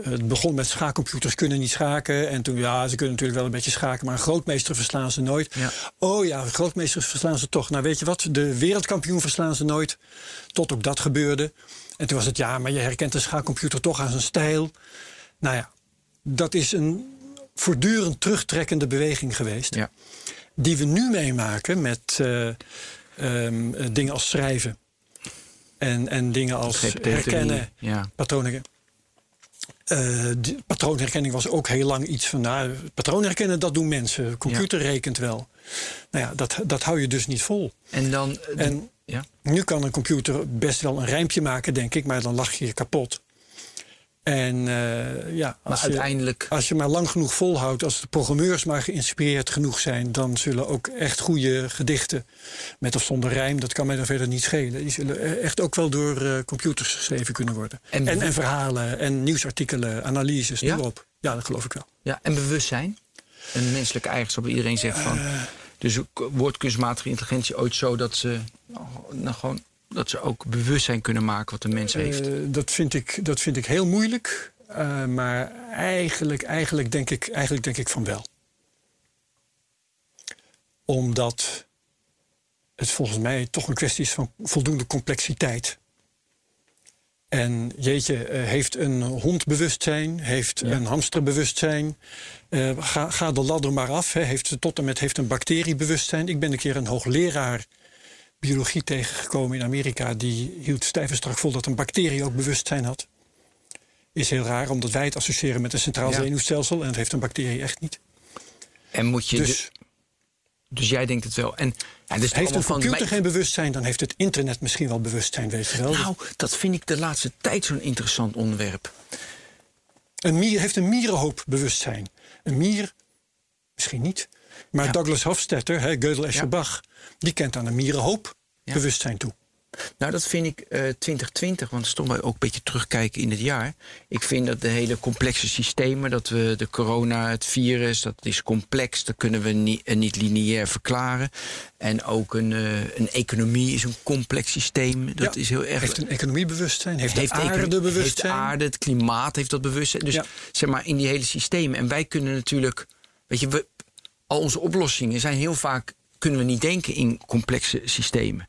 het begon met schaakcomputers kunnen niet schaken. En toen, ja, ze kunnen natuurlijk wel een beetje schaken, maar een grootmeester verslaan ze nooit. Ja. Oh ja, grootmeesters verslaan ze toch. Nou, weet je wat? De wereldkampioen verslaan ze nooit. Tot ook dat gebeurde. En toen was het, ja, maar je herkent de schaakcomputer toch aan zijn stijl. Nou ja, dat is een voortdurend terugtrekkende beweging geweest. Ja. Die we nu meemaken met uh, um, dingen als schrijven. En, en dingen als herkennen, ja. patronen. Uh, patroonherkenning was ook heel lang iets van. Nou, patroonherkennen, dat doen mensen. Computer ja. rekent wel. Nou ja, dat, dat hou je dus niet vol. En dan. En ja. nu kan een computer best wel een rijmpje maken, denk ik, maar dan lach je je kapot. En uh, ja, maar als, uiteindelijk... je, als je maar lang genoeg volhoudt, als de programmeurs maar geïnspireerd genoeg zijn, dan zullen ook echt goede gedichten, met of zonder rijm, dat kan mij dan verder niet schelen. Die zullen echt ook wel door uh, computers geschreven kunnen worden. En, en, en verhalen en nieuwsartikelen, analyses, ja? erop. Ja, dat geloof ik wel. Ja, en bewustzijn? Een menselijke eigenschap. Iedereen zegt van. Uh, dus wordt kunstmatige intelligentie ooit zo dat ze nou, gewoon dat ze ook bewustzijn kunnen maken wat de mens heeft? Uh, dat, vind ik, dat vind ik heel moeilijk. Uh, maar eigenlijk, eigenlijk, denk ik, eigenlijk denk ik van wel. Omdat het volgens mij toch een kwestie is van voldoende complexiteit. En jeetje, uh, heeft een hond bewustzijn? Heeft ja. een hamster bewustzijn? ga, ga de ladder maar af. Hè. Heeft, tot en met heeft een bacterie bewustzijn. Ik ben een keer een hoogleraar biologie tegengekomen in Amerika. Die hield strak vol dat een bacterie ook bewustzijn had. Is heel raar, omdat wij het associëren met een centraal Ja. zenuwstelsel. En dat heeft een bacterie echt niet. En moet je. Dus Dus, dus jij denkt het wel. En ja, dus heeft een van computer mij- geen bewustzijn, dan heeft het internet misschien wel bewustzijn, weet je wel. Nou, dat vind ik de laatste tijd zo'n interessant onderwerp. Een mier heeft een mierenhoop bewustzijn. Een mier, misschien niet. Maar Ja. Douglas Hofstadter, hè, Gödel Escherbach, die kent aan een mierenhoop Ja. bewustzijn toe. Nou, dat vind ik eh 2020, want stond wij ook een beetje terugkijken in het jaar. Ik vind dat de hele complexe systemen, dat we de corona, het virus, dat is complex. Dat kunnen we niet, eh, niet lineair verklaren. En ook een, eh, een economie is een complex systeem. Dat Ja. is heel erg. Heeft een economiebewustzijn, heeft, heeft de aarde bewustzijn. Heeft de aarde, het klimaat heeft dat bewustzijn. Dus Ja. zeg maar in die hele systemen. En wij kunnen natuurlijk, weet je, we, al onze oplossingen zijn heel vaak, kunnen we niet denken in complexe systemen.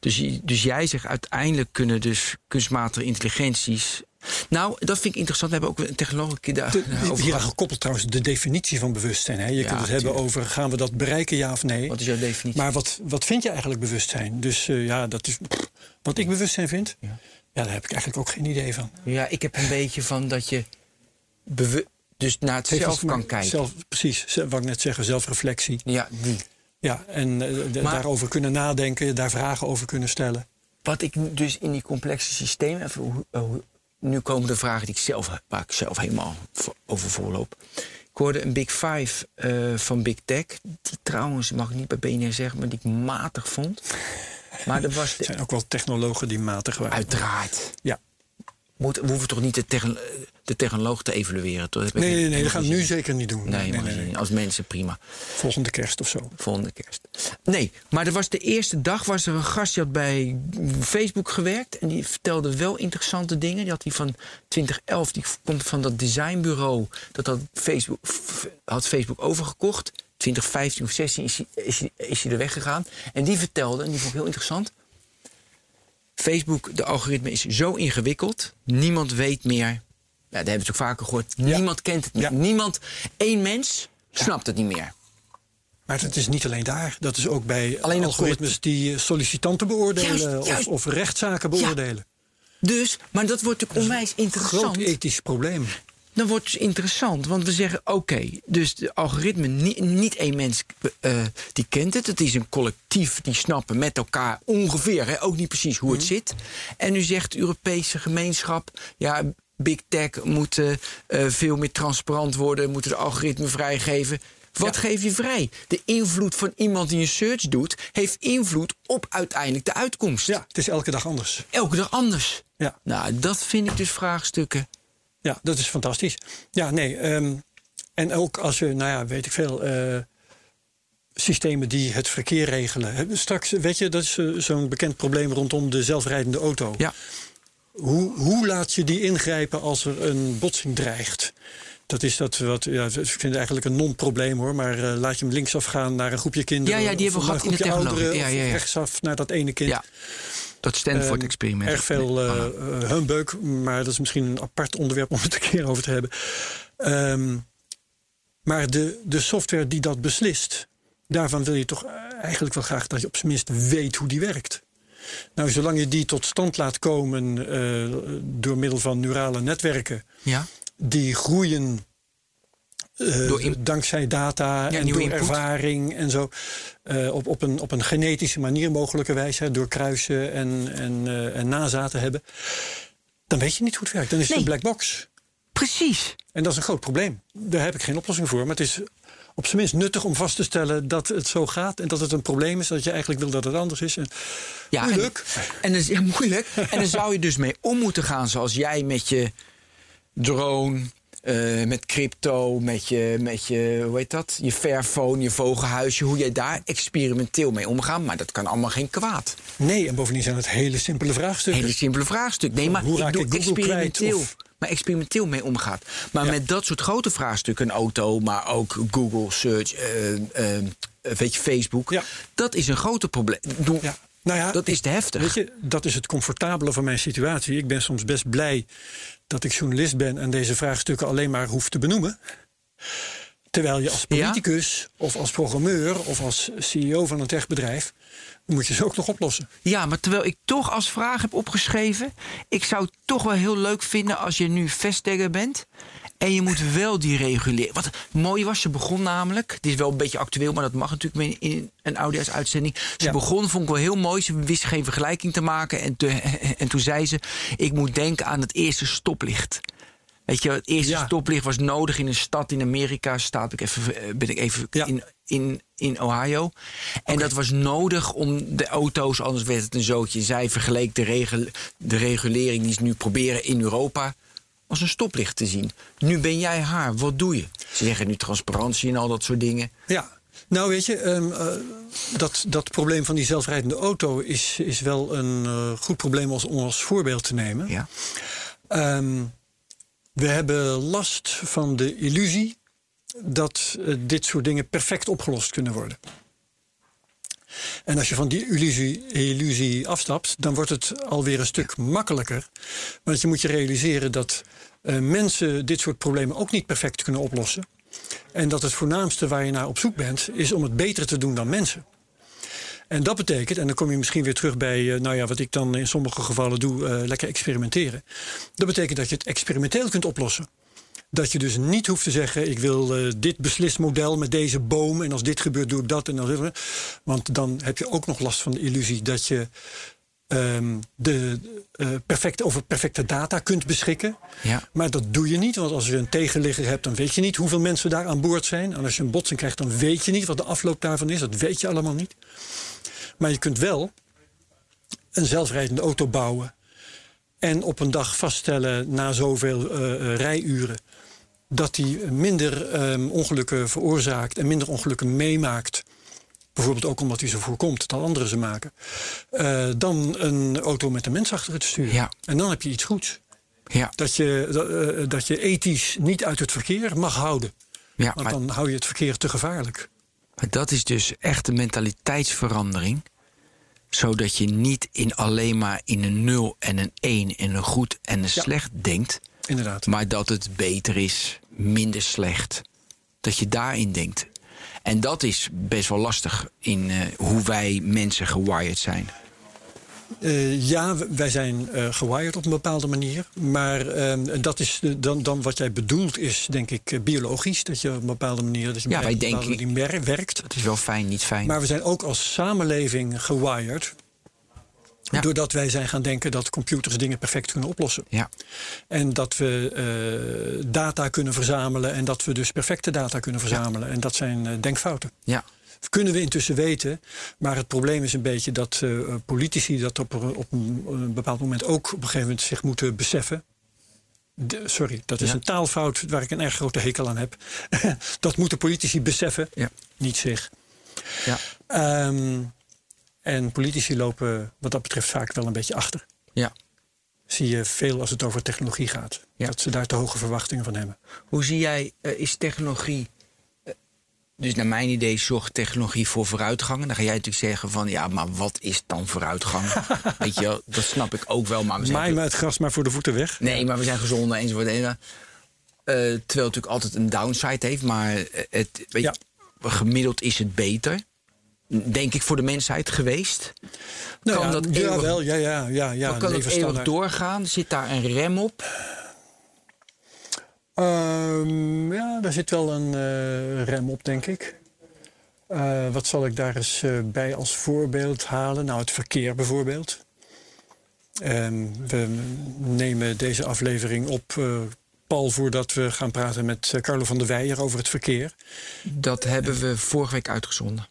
Dus, dus jij zegt uiteindelijk kunnen dus kunstmatige intelligenties. Nou, dat vind ik interessant. We hebben ook een technologie daar De- over hieraan gekoppeld trouwens de definitie van bewustzijn. Hè? Je Ja, kunt het hebben over gaan we dat bereiken, ja of nee. Wat is jouw definitie? Maar wat, wat vind je eigenlijk bewustzijn? Dus eh, ja, dat is. pff, wat ik bewustzijn vind, Ja. ja. daar heb ik eigenlijk ook geen idee van. Ja, ik heb een beetje van dat je dus naar het zelf kan kijken. Zelf, precies, wat ik net zeggen, zelfreflectie. Ja, die. Ja, en eh, de- Maar- daarover kunnen nadenken, daar vragen over kunnen stellen. Wat ik dus in die complexe systemen. Even, eh, nu komen de vragen die ik zelf, waar ik zelf helemaal over voorloop. Ik hoorde een Big Five eh, van Big Tech. Die trouwens, mag ik niet bij BNR zeggen, maar die ik matig vond. Maar er was. Er De, zijn ook wel technologen die matig waren. uiteraard. Ja. Moet, we hoeven toch niet de techno- de technoloog te evalueren. Toch? Nee, nee, nee, dat gaan we nu zeker niet doen. Nee, nee, nee, als mensen prima. Volgende kerst of zo. Volgende kerst. Nee, maar er was de eerste dag was er een gast die had bij Facebook gewerkt. En die vertelde wel interessante dingen. Die had die van 2011, die komt van dat designbureau. Dat had Facebook, had Facebook overgekocht. 2015 of 16 is hij, is, hij, is hij er weggegaan. En die vertelde, en die vond ik heel interessant. Facebook, de algoritme is zo ingewikkeld. Niemand weet meer. Ja, dat hebben ze ook vaker gehoord. Niemand kent het niet. Ja. Niemand, één mens, snapt het niet meer. Maar het is niet alleen daar. Dat is ook bij Alleen algoritmes die eh, sollicitanten beoordelen Juist, juist. Of, of rechtszaken beoordelen. Dus, maar dat wordt natuurlijk onwijs interessant. Groot ethisch probleem. Dan wordt het interessant, want we zeggen: oké, dus de algoritme, niet, niet één mens eh, die kent het. Het is een collectief die snappen met elkaar ongeveer, hè, ook niet precies hoe het zit. En nu zegt Europese gemeenschap: ja, big tech moet eh, veel meer transparant worden, moeten de algoritme vrijgeven. Wat Ja. geef je vrij? De invloed van iemand die een search doet, heeft invloed op uiteindelijk de uitkomst. Ja, het is elke dag anders. Elke dag anders. Ja. Nou, dat vind ik dus vraagstukken. Ja, dat is fantastisch. Ja, nee. ehm, en ook als je, nou ja, weet ik veel. eh, systemen die het verkeer regelen. Straks, weet je, dat is eh, zo'n bekend probleem rondom de zelfrijdende auto. Ja. Hoe, hoe laat je die ingrijpen als er een botsing dreigt? Dat is dat wat, ja, ik vind het eigenlijk een non-probleem hoor. Maar eh, laat je hem linksaf gaan naar een groepje kinderen. Ja, ja, die hebben we gehad in de technologie. ouderen, Ja, ja, ja. rechtsaf naar dat ene kind. Ja. Dat Ehm, Stanford-experiment. Erg veel eh, humbug, maar dat is misschien een apart onderwerp om het een keer over te hebben. Ehm, maar de, de software die dat beslist, daarvan wil je toch eigenlijk wel graag dat je op zijn minst weet hoe die werkt. Nou, zolang je die tot stand laat komen eh, door middel van neurale netwerken, ja. die groeien eh, Door dankzij data Ja, en door input. ervaring en zo. eh, op, op, een, op een genetische manier mogelijkerwijs, hè, door kruisen en, en, en nazaten hebben. Dan weet je niet hoe het werkt. Dan is het een black box. Precies. En dat is een groot probleem. Daar heb ik geen oplossing voor. Maar het is op zijn minst nuttig om vast te stellen dat het zo gaat. En dat het een probleem is. Dat je eigenlijk wil dat het anders is. En Ja, Moeilijk. En, ja, moeilijk. En dan zou je dus mee om moeten gaan zoals jij met je drone. eh, met crypto, met je, met je, hoe heet dat? Je Fairphone, je vogelhuisje. Hoe jij daar experimenteel mee omgaat. Maar dat kan allemaal geen kwaad. nee, en bovendien zijn het hele simpele vraagstukken. Hele simpele vraagstuk. Nee, maar Hoe ik raak doe ik Google kwijt, experimenteel. Maar experimenteel mee omgaat. Maar Ja. met dat soort grote vraagstukken, een auto, maar ook Google search, eh, eh, weet je, Facebook. Ja. Dat is een grote probleem. Ja. Nou ja, Dat is te heftig. Weet je, dat is het comfortabele van mijn situatie. Ik ben soms best blij dat ik journalist ben en deze vraagstukken alleen maar hoef te benoemen. Terwijl je als Ja? politicus of als programmeur of als CEO van een techbedrijf, moet je ze ook nog oplossen. Ja, maar terwijl ik toch als vraag heb opgeschreven... ik zou het toch wel heel leuk vinden als je nu vesttagger bent... en je moet wel die reguleren. Wat mooi was, ze begon namelijk... dit is wel een beetje actueel, maar dat mag natuurlijk in een audio-uitzending. Ze Ja. begon, vond ik wel heel mooi. Ze wist geen vergelijking te maken. En, te- en toen zei ze, ik moet denken aan het eerste stoplicht... Weet je, het eerste Ja. stoplicht was nodig in een stad in Amerika. Staat ik even, eh, ben ik even Ja. in, in, in Ohio. En dat was nodig om de auto's, anders werd het een zootje. Zij vergeleek de, regel, de regulering die ze nu proberen in Europa als een stoplicht te zien. Nu ben jij haar, wat doe je? Ze zeggen nu transparantie en al dat soort dingen. Ja. Nou, weet je, ehm, eh, dat, dat probleem van die zelfrijdende auto is, is wel een eh, goed probleem als, om als voorbeeld te nemen. Ja. Ehm, we hebben last van de illusie dat eh, dit soort dingen perfect opgelost kunnen worden. En als je van die illusie, afstapt, dan wordt het alweer een stuk makkelijker. Want je moet je realiseren dat eh, mensen dit soort problemen ook niet perfect kunnen oplossen. En dat het voornaamste waar je naar op zoek bent, is om het beter te doen dan mensen. En dat betekent, en dan kom je misschien weer terug bij, eh, nou ja, wat ik dan in sommige gevallen doe, eh, lekker experimenteren. Dat betekent dat je het experimenteel kunt oplossen. Dat je dus niet hoeft te zeggen: ik wil eh, dit beslismodel met deze boom. En als dit gebeurt, doe ik dat. En dan, want dan heb je ook nog last van de illusie dat je ehm, de, eh, perfect, over perfecte data kunt beschikken. Ja. Maar dat doe je niet, want als je een tegenligger hebt, dan weet je niet hoeveel mensen daar aan boord zijn. En als je een botsing krijgt, dan weet je niet wat de afloop daarvan is. Dat weet je allemaal niet. Maar je kunt wel een zelfrijdende auto bouwen En op een dag vaststellen na zoveel eh, rijuren dat hij minder ehm, ongelukken veroorzaakt en minder ongelukken meemaakt. Bijvoorbeeld ook omdat hij ze voorkomt dan anderen ze maken. eh, dan een auto met een mens achter het stuur. Ja. En dan heb je iets goeds. Ja, Dat je, dat, eh, dat je ethisch niet uit het verkeer mag houden. ja Want maar dan hou je het verkeer te gevaarlijk. Maar dat is dus echt een mentaliteitsverandering. Zodat je niet in alleen maar in een 0 en een 1 en een goed en een Ja. slecht denkt. Inderdaad. Maar dat het beter is, minder slecht. Dat je daarin denkt. En dat is best wel lastig in eh, hoe wij mensen gewired zijn. Eh, ja, wij zijn eh gewired op een bepaalde manier. Maar eh, dat is dan, dan wat jij bedoelt is, denk ik, eh, biologisch. Dat je op een bepaalde manier, dat je Ja, wij denken- mer- werkt. Dat is wel fijn, niet fijn. Maar we zijn ook als samenleving gewired. Ja. Doordat wij zijn gaan denken dat computers dingen perfect kunnen oplossen. ja, En dat we data kunnen verzamelen. En dat we dus perfecte data kunnen verzamelen. En dat zijn denkfouten. ja, Kunnen we intussen weten. Maar het probleem is een beetje dat eh, politici dat op, een- op een, een bepaald moment ook op een gegeven moment zich moeten beseffen. De- sorry, dat is Ja. een taalfout waar ik een erg grote hekel aan heb. dat moeten politici beseffen, ja, niet zich. ja, Ehm, en politici lopen wat dat betreft vaak wel een beetje achter. ja. Zie je veel als het over technologie gaat. Ja. Dat ze daar te hoge verwachtingen van hebben. Hoe zie jij, eh, is technologie. Dus naar mijn idee zorgt technologie voor vooruitgang. En dan ga jij natuurlijk zeggen van ja, maar wat is dan vooruitgang? Weet je wel, dat snap ik ook wel. Maar we zijn Maai me het gras maar voor de voeten weg. Nee, maar we zijn gezonder enzovoort. En, eh, terwijl het natuurlijk altijd een downside heeft. Maar eh, het, weet Ja. je, gemiddeld is het beter. Denk ik voor de mensheid geweest. Nou kan ja, dat ja, wel, ja, ja, ja, ja. kan dat eeuwig doorgaan? Zit daar een rem op? Ehm, ja, daar zit wel een eh, rem op, denk ik. Eh, wat zal ik daar eens eh, bij als voorbeeld halen? Nou, het verkeer bijvoorbeeld. Ehm, we nemen deze aflevering op, pal voordat we gaan praten met Carlo van der Weijer over het verkeer. Dat hebben we vorige week uitgezonden.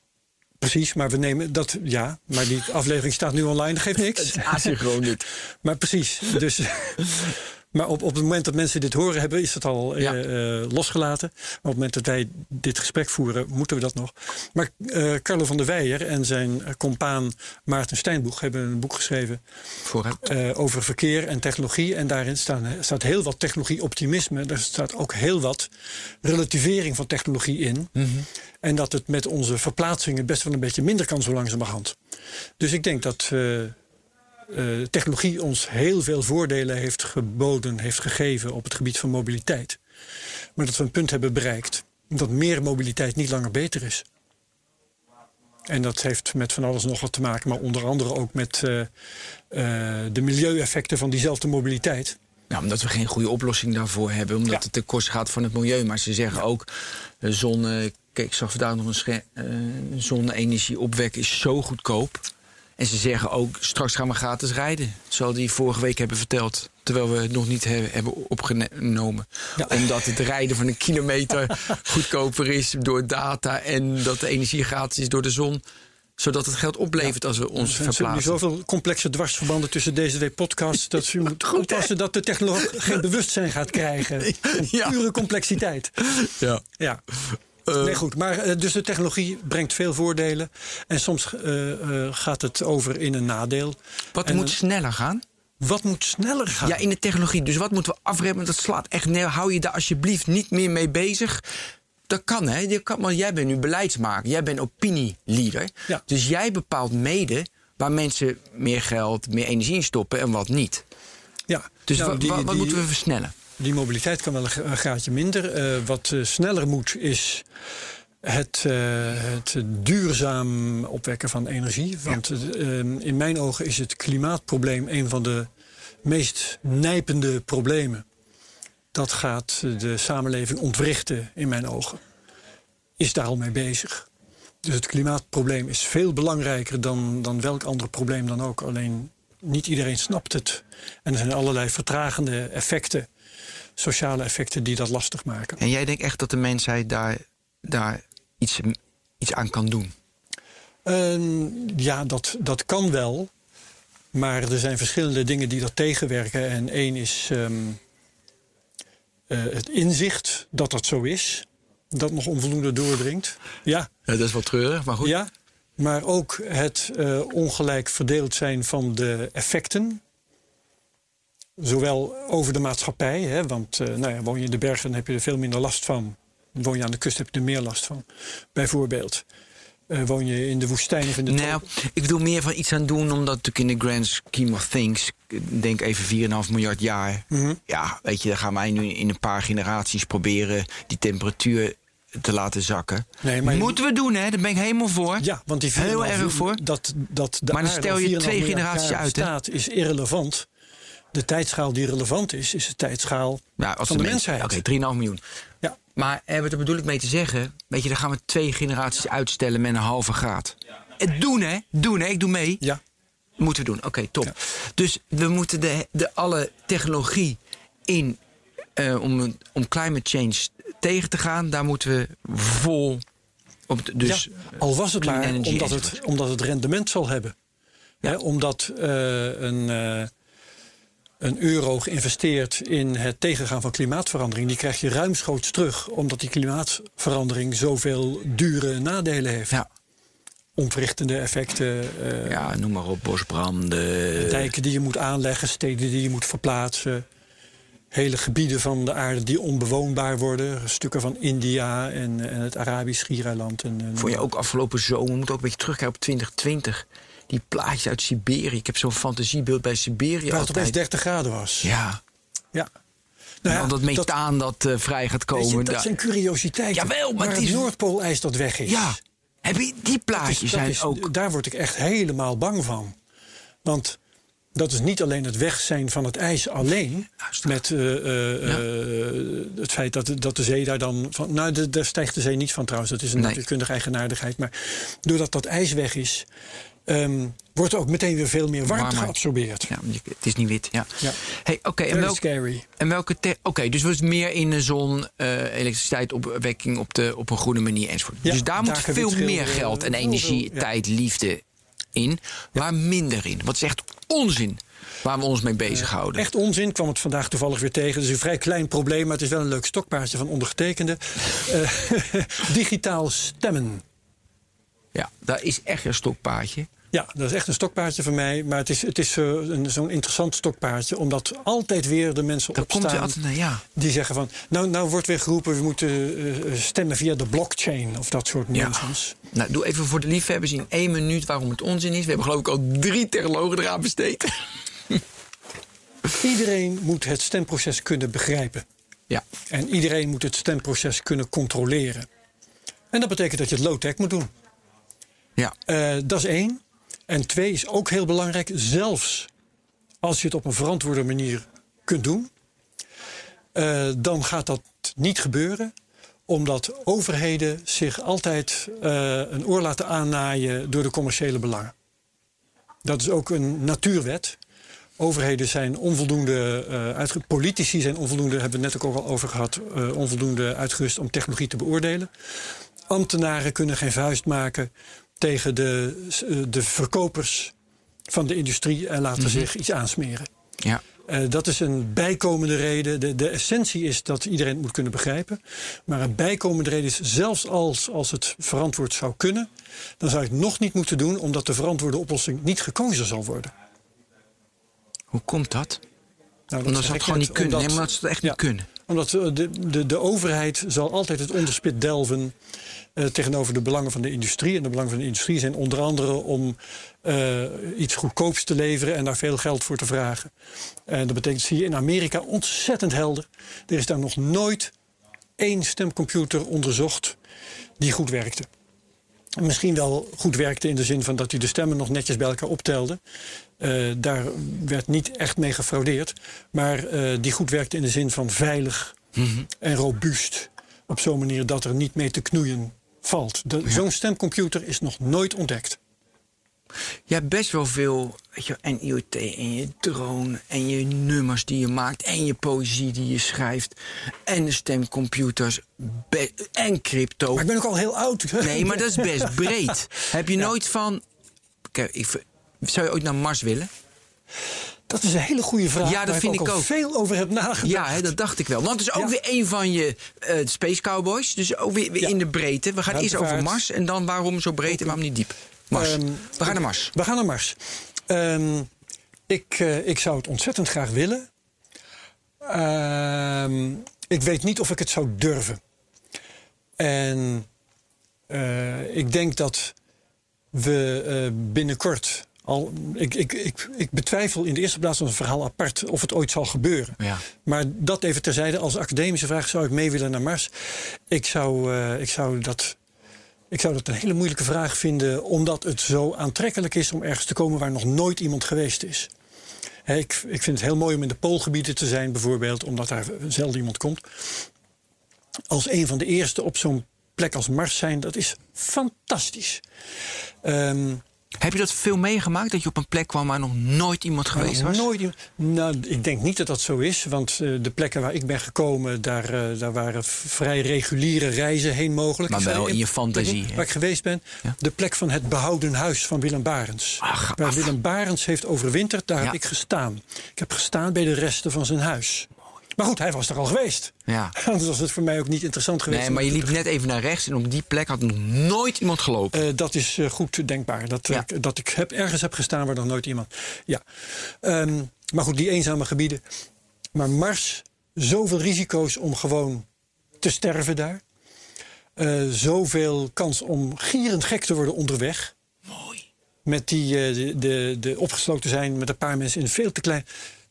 Precies, maar we nemen dat, ja, maar die aflevering staat nu online, dat geeft niks. Asynchroon niet. Maar precies, dus. Maar op, op het moment dat mensen dit horen hebben, is het al eh, Ja. eh, losgelaten. Maar op het moment dat wij dit gesprek voeren, moeten we dat nog. Maar eh Carlo van der Weijer en zijn compaan Maarten Steinboeg hebben een boek geschreven over verkeer en technologie. En daarin staan, staat heel wat technologie-optimisme. Er staat ook heel wat relativering van technologie in. En dat het met onze verplaatsingen best wel een beetje minder kan zo langzamerhand. Dus ik denk dat eh, technologie ons heel veel voordelen heeft geboden, heeft gegeven op het gebied van mobiliteit. Maar dat we een punt hebben bereikt dat meer mobiliteit niet langer beter is. En dat heeft met van alles nog wat te maken, maar onder andere ook met eh, eh, de milieueffecten van diezelfde mobiliteit. Nou, omdat we geen goede oplossing daarvoor hebben. Omdat Ja. het ten koste gaat van het milieu. Maar ze zeggen ook, zonne... Kijk, ik zag vandaag nog een sche- eh, zonne-energie opwekken is zo goedkoop. En ze zeggen ook, straks gaan we gratis rijden. Zoals die vorige week hebben verteld. Terwijl we het nog niet he- hebben opgenomen. Ja. Omdat het rijden van een kilometer goedkoper is door data. En dat de energie gratis is door de zon. Zodat het geld oplevert als we ons Er zijn verplaatsen. zoveel complexe dwarsverbanden tussen deze twee podcasts... dat u moet oppassen dat de technoloog geen bewustzijn gaat krijgen. Ja. Pure complexiteit. Ja. Ja. Nee, goed. Maar eh, dus de technologie brengt veel voordelen. En soms eh, eh, gaat het over in een nadeel. Wat En moet sneller gaan? Wat moet sneller gaan? Ja, in de technologie. Dus wat moeten we afremmen? Dat slaat echt neer. Hou je daar alsjeblieft niet meer mee bezig. Dat kan, hè? Je kan, maar jij bent nu beleidsmaker. Jij bent opinieleader. Ja. Dus jij bepaalt mede waar mensen meer geld, meer energie in stoppen en wat niet. ja. Dus Nou, die- wat die- moeten we versnellen? Die mobiliteit kan wel een gra- een graadje minder. Eh, wat eh, sneller moet is het, eh, het duurzaam opwekken van energie. Want eh, in mijn ogen is het klimaatprobleem een van de meest nijpende problemen. Dat gaat de samenleving ontwrichten in mijn ogen. Is daar al mee bezig. Dus het klimaatprobleem is veel belangrijker dan, dan welk ander probleem dan ook. Alleen niet iedereen snapt het. En er zijn allerlei vertragende effecten, sociale effecten, die dat lastig maken. En jij denkt echt dat de mensheid daar, daar iets, iets aan kan doen? Ehm, ja, dat, dat kan wel. Maar er zijn verschillende dingen die dat tegenwerken. En één is ehm, eh, het inzicht dat dat zo is. Dat nog onvoldoende doordringt. Ja, dat is wel treurig, maar goed. ja maar ook het eh, ongelijk verdeeld zijn van de effecten. Zowel over de maatschappij, hè, want eh, nou ja, woon je in de bergen dan heb je er veel minder last van. Woon je aan de kust heb je er meer last van. Bijvoorbeeld. Eh, woon je in de woestijn of in de Nou, ik bedoel meer van iets aan doen, omdat natuurlijk in de grand scheme of things, denk even 4,5 miljard jaar. Mhm. Ja, weet je, dan gaan wij nu in een paar generaties proberen die temperatuur te laten zakken. Nee, maar Moeten we doen, hè? Daar ben ik helemaal voor. Ja, want die Heel 4,5 erg voor. Dat, dat de Maar dan stel je 4,5 twee generaties uit, hè? bestaat, is irrelevant. De tijdschaal die relevant is, is de tijdschaal Ja, als van de, mens- mensheid. Oké, 3,5 miljoen. Ja. Maar eh, wat bedoel ik mee te zeggen? Weet je, dan gaan we twee generaties uitstellen met een halve graad. Het doen, hè? Doen, hè? Ik doe mee. ja, Moeten we doen. Oké, top. Dus we moeten de, de alle technologie in eh, om, om climate change tegen te gaan. Daar moeten we vol op. Dus ja, al was het maar omdat het, omdat het rendement zal hebben. Ja. Omdat eh, een, een euro geïnvesteerd in het tegengaan van klimaatverandering... die krijg je ruimschoots terug. Omdat die klimaatverandering zoveel dure nadelen heeft. ja, Ontwrichtende effecten, eh, ja, noem maar op, bosbranden. dijken die je moet aanleggen, steden die je moet verplaatsen. Hele gebieden van de aarde die onbewoonbaar worden. Stukken van India en, en het Arabisch Schiereiland. En, en- Vond je ook afgelopen zomer, we moeten ook een beetje terugkijken op 2020. Die plaatjes uit Siberië. Ik heb zo'n fantasiebeeld bij Siberië Waar het opeens altijd. 30 graden was. Ja, Ja. nou, ja, dat methaan dat, eh, vrij gaat je, komen. dat daar- zijn curiositeiten. Jawel, maar het is- Noordpoolijs dat weg is. Ja, heb je, die plaatjes zijn is- ook... Daar word ik echt helemaal bang van. Want dat is niet alleen het weg zijn van het ijs alleen. Met eh, eh, het feit dat, de- dat de zee daar dan. Van, nou, de- daar stijgt de zee niet van trouwens. Dat is een natuurkundige eigenaardigheid. Maar doordat dat ijs weg is. Ehm, wordt er ook meteen weer veel meer warmte Warmer. geabsorbeerd. Ja, het is niet wit, ja. Ja. Hey, oké, en, Very welk, scary. en welke... Oké, dus we is meer in de zon, eh elektriciteit, opwekking op, de, op een goede manier enzovoort. Ja, dus daar moet veel meer geld en energie, veel, tijd, liefde in. Maar minder in. Wat is echt onzin waar we ons mee bezighouden. Echt onzin, kwam het vandaag toevallig weer tegen. Het is een vrij klein probleem, maar het is wel een leuk stokpaardje van ondergetekende. Eh, digitaal stemmen. Ja, dat is echt een stokpaardje. Ja, dat is echt een stokpaardje van mij. Maar het is, het is eh, zo'n interessant stokpaardje. Omdat altijd weer de mensen Daar komt opstaan altijd naar, ja. die zeggen van... Nou, nou wordt weer geroepen, we moeten eh, stemmen via de blockchain. Of dat soort Ja. nonsens. Nou, doe even voor de liefhebbers in één minuut waarom het onzin is. We hebben geloof ik al drie technologen eraan besteed. Iedereen moet het stemproces kunnen begrijpen. Ja, En iedereen moet het stemproces kunnen controleren. En dat betekent dat je het low-tech moet doen. ja. Eh, dat is één. En twee is ook heel belangrijk, zelfs als je het op een verantwoorde manier kunt doen, eh, dan gaat dat niet gebeuren, omdat overheden zich altijd eh, een oor laten aannaaien door de commerciële belangen. Dat is ook een natuurwet. Overheden zijn onvoldoende uh, uitgerust. Politici zijn onvoldoende, hebben we het net ook al over gehad, onvoldoende uitgerust om technologie te beoordelen. Ambtenaren kunnen geen vuist maken tegen de, uh, de verkopers van de industrie en laten mm -hmm. zich iets aansmeren. Ja. Uh, dat is een bijkomende reden. De, de, essentie is dat iedereen het moet kunnen begrijpen. Maar een bijkomende reden is, zelfs als, als het verantwoord zou kunnen, dan zou je het nog niet moeten doen, omdat de verantwoorde oplossing niet gekozen zal worden. Hoe komt dat? Nou, omdat ze het gewoon niet kunnen. Omdat, nee, maar ze het echt ja, niet kunnen. Omdat de, de, de overheid zal altijd het onderspit delven uh, tegenover de belangen van de industrie. En de belangen van de industrie zijn onder andere om uh, iets goedkoops te leveren en daar veel geld voor te vragen. En dat betekent, zie je in Amerika ontzettend helder. Er is daar nog nooit één stemcomputer onderzocht die goed werkte. Misschien wel goed werkte in de zin van dat hij de stemmen nog netjes bij elkaar optelde. Uh, daar werd niet echt mee gefraudeerd. Maar uh, die goed werkte in de zin van veilig mm -hmm. en robuust. Op zo'n manier dat er niet mee te knoeien valt. Ja. Zo'n stemcomputer is nog nooit ontdekt. Je hebt best wel veel, weet je, en IoT en je drone en je nummers die je maakt en je poëzie die je schrijft en de stemcomputers en crypto. Maar ik ben ook al heel oud. Nee, maar dat is best breed. Heb je ja. nooit van, kijk, ik, zou je ooit naar Mars willen? Dat is een hele goede vraag. Ja, dat vind ik, ik al ook. veel over heb nagedacht. Ja, hè, dat dacht ik wel. Want het is ook Ja. weer een van je eh, Space Cowboys. Dus ook weer, weer Ja. in de breedte. We gaan eerst over. Mars. En dan waarom zo breed en waarom niet diep. Mars. Ehm, We gaan naar Mars. We gaan naar Mars. Ehm, ik, eh, ik zou het ontzettend graag willen. Ehm, ik weet niet of ik het zou durven. En eh, ik denk dat we binnenkort al. Ik, ik, ik, ik betwijfel in de eerste plaats een verhaal apart of het ooit zal gebeuren. Ja. Maar dat even terzijde, als academische vraag zou ik mee willen naar Mars. Ik zou, eh, ik zou dat. Ik zou dat een hele moeilijke vraag vinden, omdat het zo aantrekkelijk is om ergens te komen waar nog nooit iemand geweest is. Ik, ik vind het heel mooi om in de poolgebieden te zijn, bijvoorbeeld, omdat daar zelden iemand komt. Als een van de eerste op zo'n plek als Mars zijn, dat is fantastisch. Ehm, Heb je dat veel meegemaakt? Dat je op een plek kwam waar nog nooit iemand geweest was? Nooit, nou, ik denk niet dat dat zo is. Want eh, de plekken waar ik ben gekomen, daar, eh, daar waren vrij reguliere reizen heen mogelijk. Maar wel in je fantasie? Waar ik geweest ben, Ja. de plek van het behouden huis van Willem Barens. Ach, waar. Willem Barens heeft overwinterd, daar Ja. heb ik gestaan. Ik heb gestaan bij de resten van zijn huis. Maar goed, hij was er al geweest. Ja. Anders was het voor mij ook niet interessant geweest. Nee, maar je liep net even naar rechts en op die plek had nog nooit iemand gelopen. eh, dat is eh, goed denkbaar. Dat, Ja. ik, dat ik heb, ergens heb gestaan waar nog nooit iemand. Ja. Ehm, maar goed, die eenzame gebieden. Maar Mars, zoveel risico's om gewoon te sterven daar. Eh, zoveel kans om gierend gek te worden onderweg. Mooi. Met die eh, de, de, de opgesloten zijn met een paar mensen in veel te klein.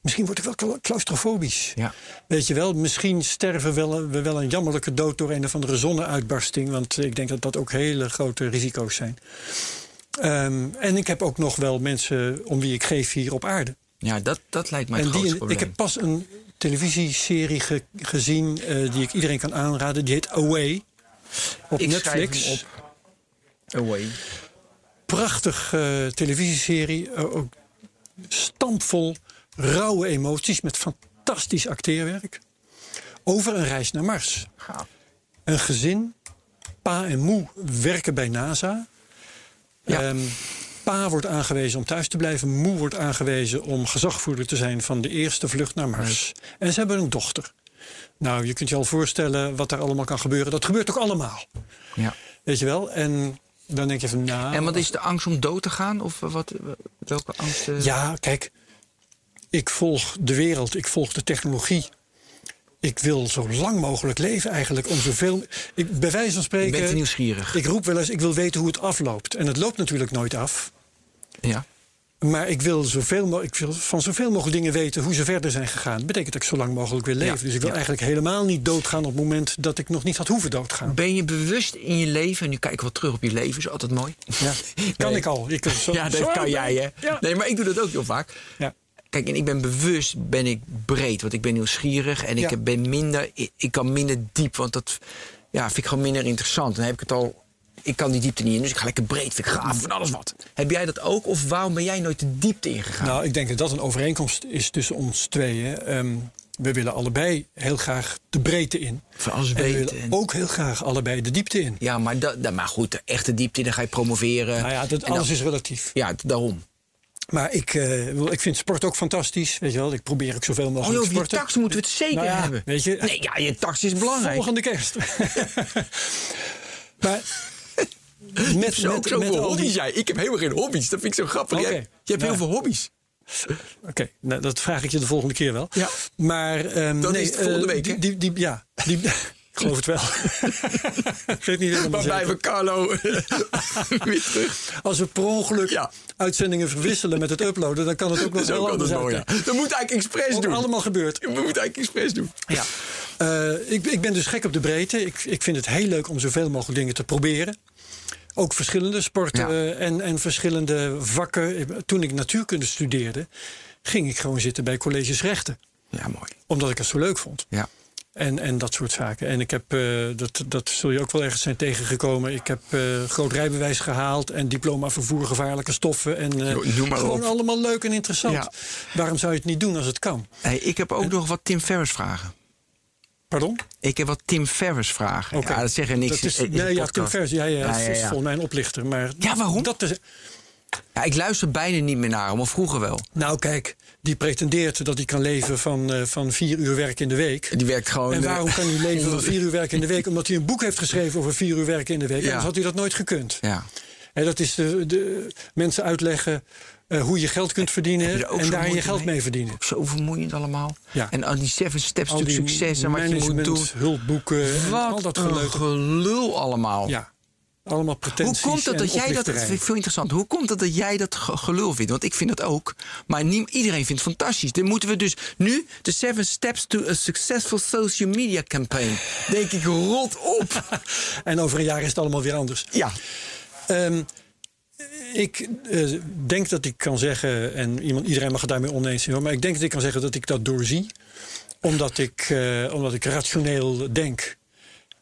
Misschien word ik wel cla- claustrofobisch. Ja. Weet je wel, misschien sterven wel- we wel een jammerlijke dood door een of andere zonneuitbarsting. Want ik denk dat dat ook hele grote risico's zijn. Ehm, en ik heb ook nog wel mensen om wie ik geef hier op aarde. Ja, dat, dat lijkt mij het en die, probleem. ik heb pas een televisieserie ge- gezien eh, die ik iedereen kan aanraden. Die heet Away. Op Ik Netflix. hem op. Away. Prachtig eh, televisieserie. eh, ook stampvol rauwe emoties met fantastisch acteerwerk. Over een reis naar Mars. Een gezin, pa en moe werken bij NASA. Ja. Ehm, pa wordt aangewezen om thuis te blijven. Moe wordt aangewezen om gezagvoerder te zijn van de eerste vlucht naar Mars. En ze hebben een dochter. Nou, je kunt je al voorstellen wat daar allemaal kan gebeuren. Dat gebeurt ook allemaal. Ja. Weet je wel? En dan denk je van, nou... En wat is de angst om dood te gaan? Of wat, welke angst? eh? Ja, kijk, ik volg de wereld, ik volg de technologie. Ik wil zo lang mogelijk leven eigenlijk. Om zoveel, ik, bij wijze van spreken... bent nieuwsgierig. Ik roep wel eens, ik wil weten hoe het afloopt. En het loopt natuurlijk nooit af. ja. Maar ik wil, zoveel, ik wil van zoveel mogelijk dingen weten hoe ze verder zijn gegaan. Dat betekent dat ik zo lang mogelijk wil leven. Ja, Dus ik wil ja. eigenlijk helemaal niet doodgaan op het moment dat ik nog niet had hoeven doodgaan. Ben je bewust in je leven, en nu kijken we wat terug op je leven, is altijd mooi. Ja, kan ik al. Ik, zo, ja, dat kan jij, hè? Nee, maar ik doe dat ook heel vaak. Ja. Kijk, en ik ben bewust, ben ik breed, want ik ben nieuwsgierig en ik ben minder, ik, ik kan minder diep, want dat ja, vind ik gewoon minder interessant. Dan heb ik het al, ik kan die diepte niet in, dus ik ga lekker breed, vind ik gaaf van alles wat. Heb jij dat ook, of waarom ben jij nooit de diepte ingegaan? Nou, ik denk dat dat een overeenkomst is tussen ons tweeën. Ehm, we willen allebei heel graag de breedte in. van alles En we weten. willen en- ook heel graag allebei de diepte in. Ja, maar, dat, maar goed, de echte diepte, dan ga je promoveren. Nou ja, dat, En dan- alles is relatief. Ja, daarom. Maar ik, wil- ik vind sport ook fantastisch. Weet je wel, ik probeer ook zoveel Oh, mogelijk over je sporten. tax moeten we het zeker Nou ja, hebben. weet je, nee, ja, je tax is belangrijk. Volgende kerst. maar met, met, zo met hobby's jij. Ik heb helemaal geen hobby's. Dat vind ik zo grappig. Oké. Jij, je hebt Nou. heel veel hobby's. Oké, nou, dat vraag ik je de volgende keer wel. Ja. Maar ehm, Dan nee, is het volgende eh, week, die, die, die, ja, die, ik geloof het wel. ik weet niet helemaal Waarbij zeker. we Carlo weer terug. Als we per ongeluk Ja. uitzendingen verwisselen met het uploaden, dan kan het ook nog Dat wel anders mooi. Ja. Dat moet eigenlijk expres Ook doen. allemaal gebeurd. We moeten eigenlijk expres doen. Ja. Eh, ik, ik ben dus gek op de breedte. Ik, ik vind het heel leuk om zoveel mogelijk dingen te proberen. Ook verschillende sporten Ja. eh, en, en verschillende vakken. Toen ik natuurkunde studeerde, ging ik gewoon zitten bij colleges rechten. Ja, mooi. Omdat ik het zo leuk vond. Ja. En, en dat soort zaken. En ik heb, eh, dat, dat zul je ook wel ergens zijn tegengekomen. Ik heb eh, groot rijbewijs gehaald en diploma vervoer gevaarlijke stoffen. En eh, noem maar gewoon op. allemaal leuk en interessant. Ja. Waarom zou je het niet doen als het kan? Hey, ik heb ook nog wat Tim Ferriss vragen. Pardon? Ik heb wat Tim Ferriss vragen. Oké. Ja, dat zeggen niks. Dat is, in- in nee, ja. Tim Vers, ja, ja, Ja, dat ja, is volgens mij een oplichter. Maar Ja, waarom? Dat is, Ja, ik luister bijna niet meer naar hem, of vroeger wel. Nou, kijk, die pretendeert dat hij kan leven van, eh, van vier uur werk in de week. Die werkt gewoon... En waarom kan hij leven van vier uur werk in de week? Omdat hij een boek heeft geschreven over vier uur werk in de week. Ja. Anders had hij dat nooit gekund. Ja. En dat is de, de mensen uitleggen eh, hoe je geld kunt verdienen er en daar je geld mee? mee verdienen. Zo vermoeiend allemaal. Ja. En al die seven steps Al to die succes en wat je moet doen. hulpboeken en Wat al dat gelul allemaal. Ja, allemaal Hoe pretenties komt het dat jij dat, vind ik veel interessant. Hoe komt het dat jij dat ge- gelul vindt? Want ik vind dat ook. Maar niet, iedereen vindt het fantastisch. Dan moeten we dus nu de Seven Steps to a Successful Social Media Campaign. Denk ik, rot op. En over een jaar is het allemaal weer anders. Ja. Ehm, ik eh, denk dat ik kan zeggen, en iemand, iedereen mag het daarmee oneens zijn, maar ik denk dat ik kan zeggen dat ik dat doorzie. Omdat ik, eh, omdat ik rationeel denk.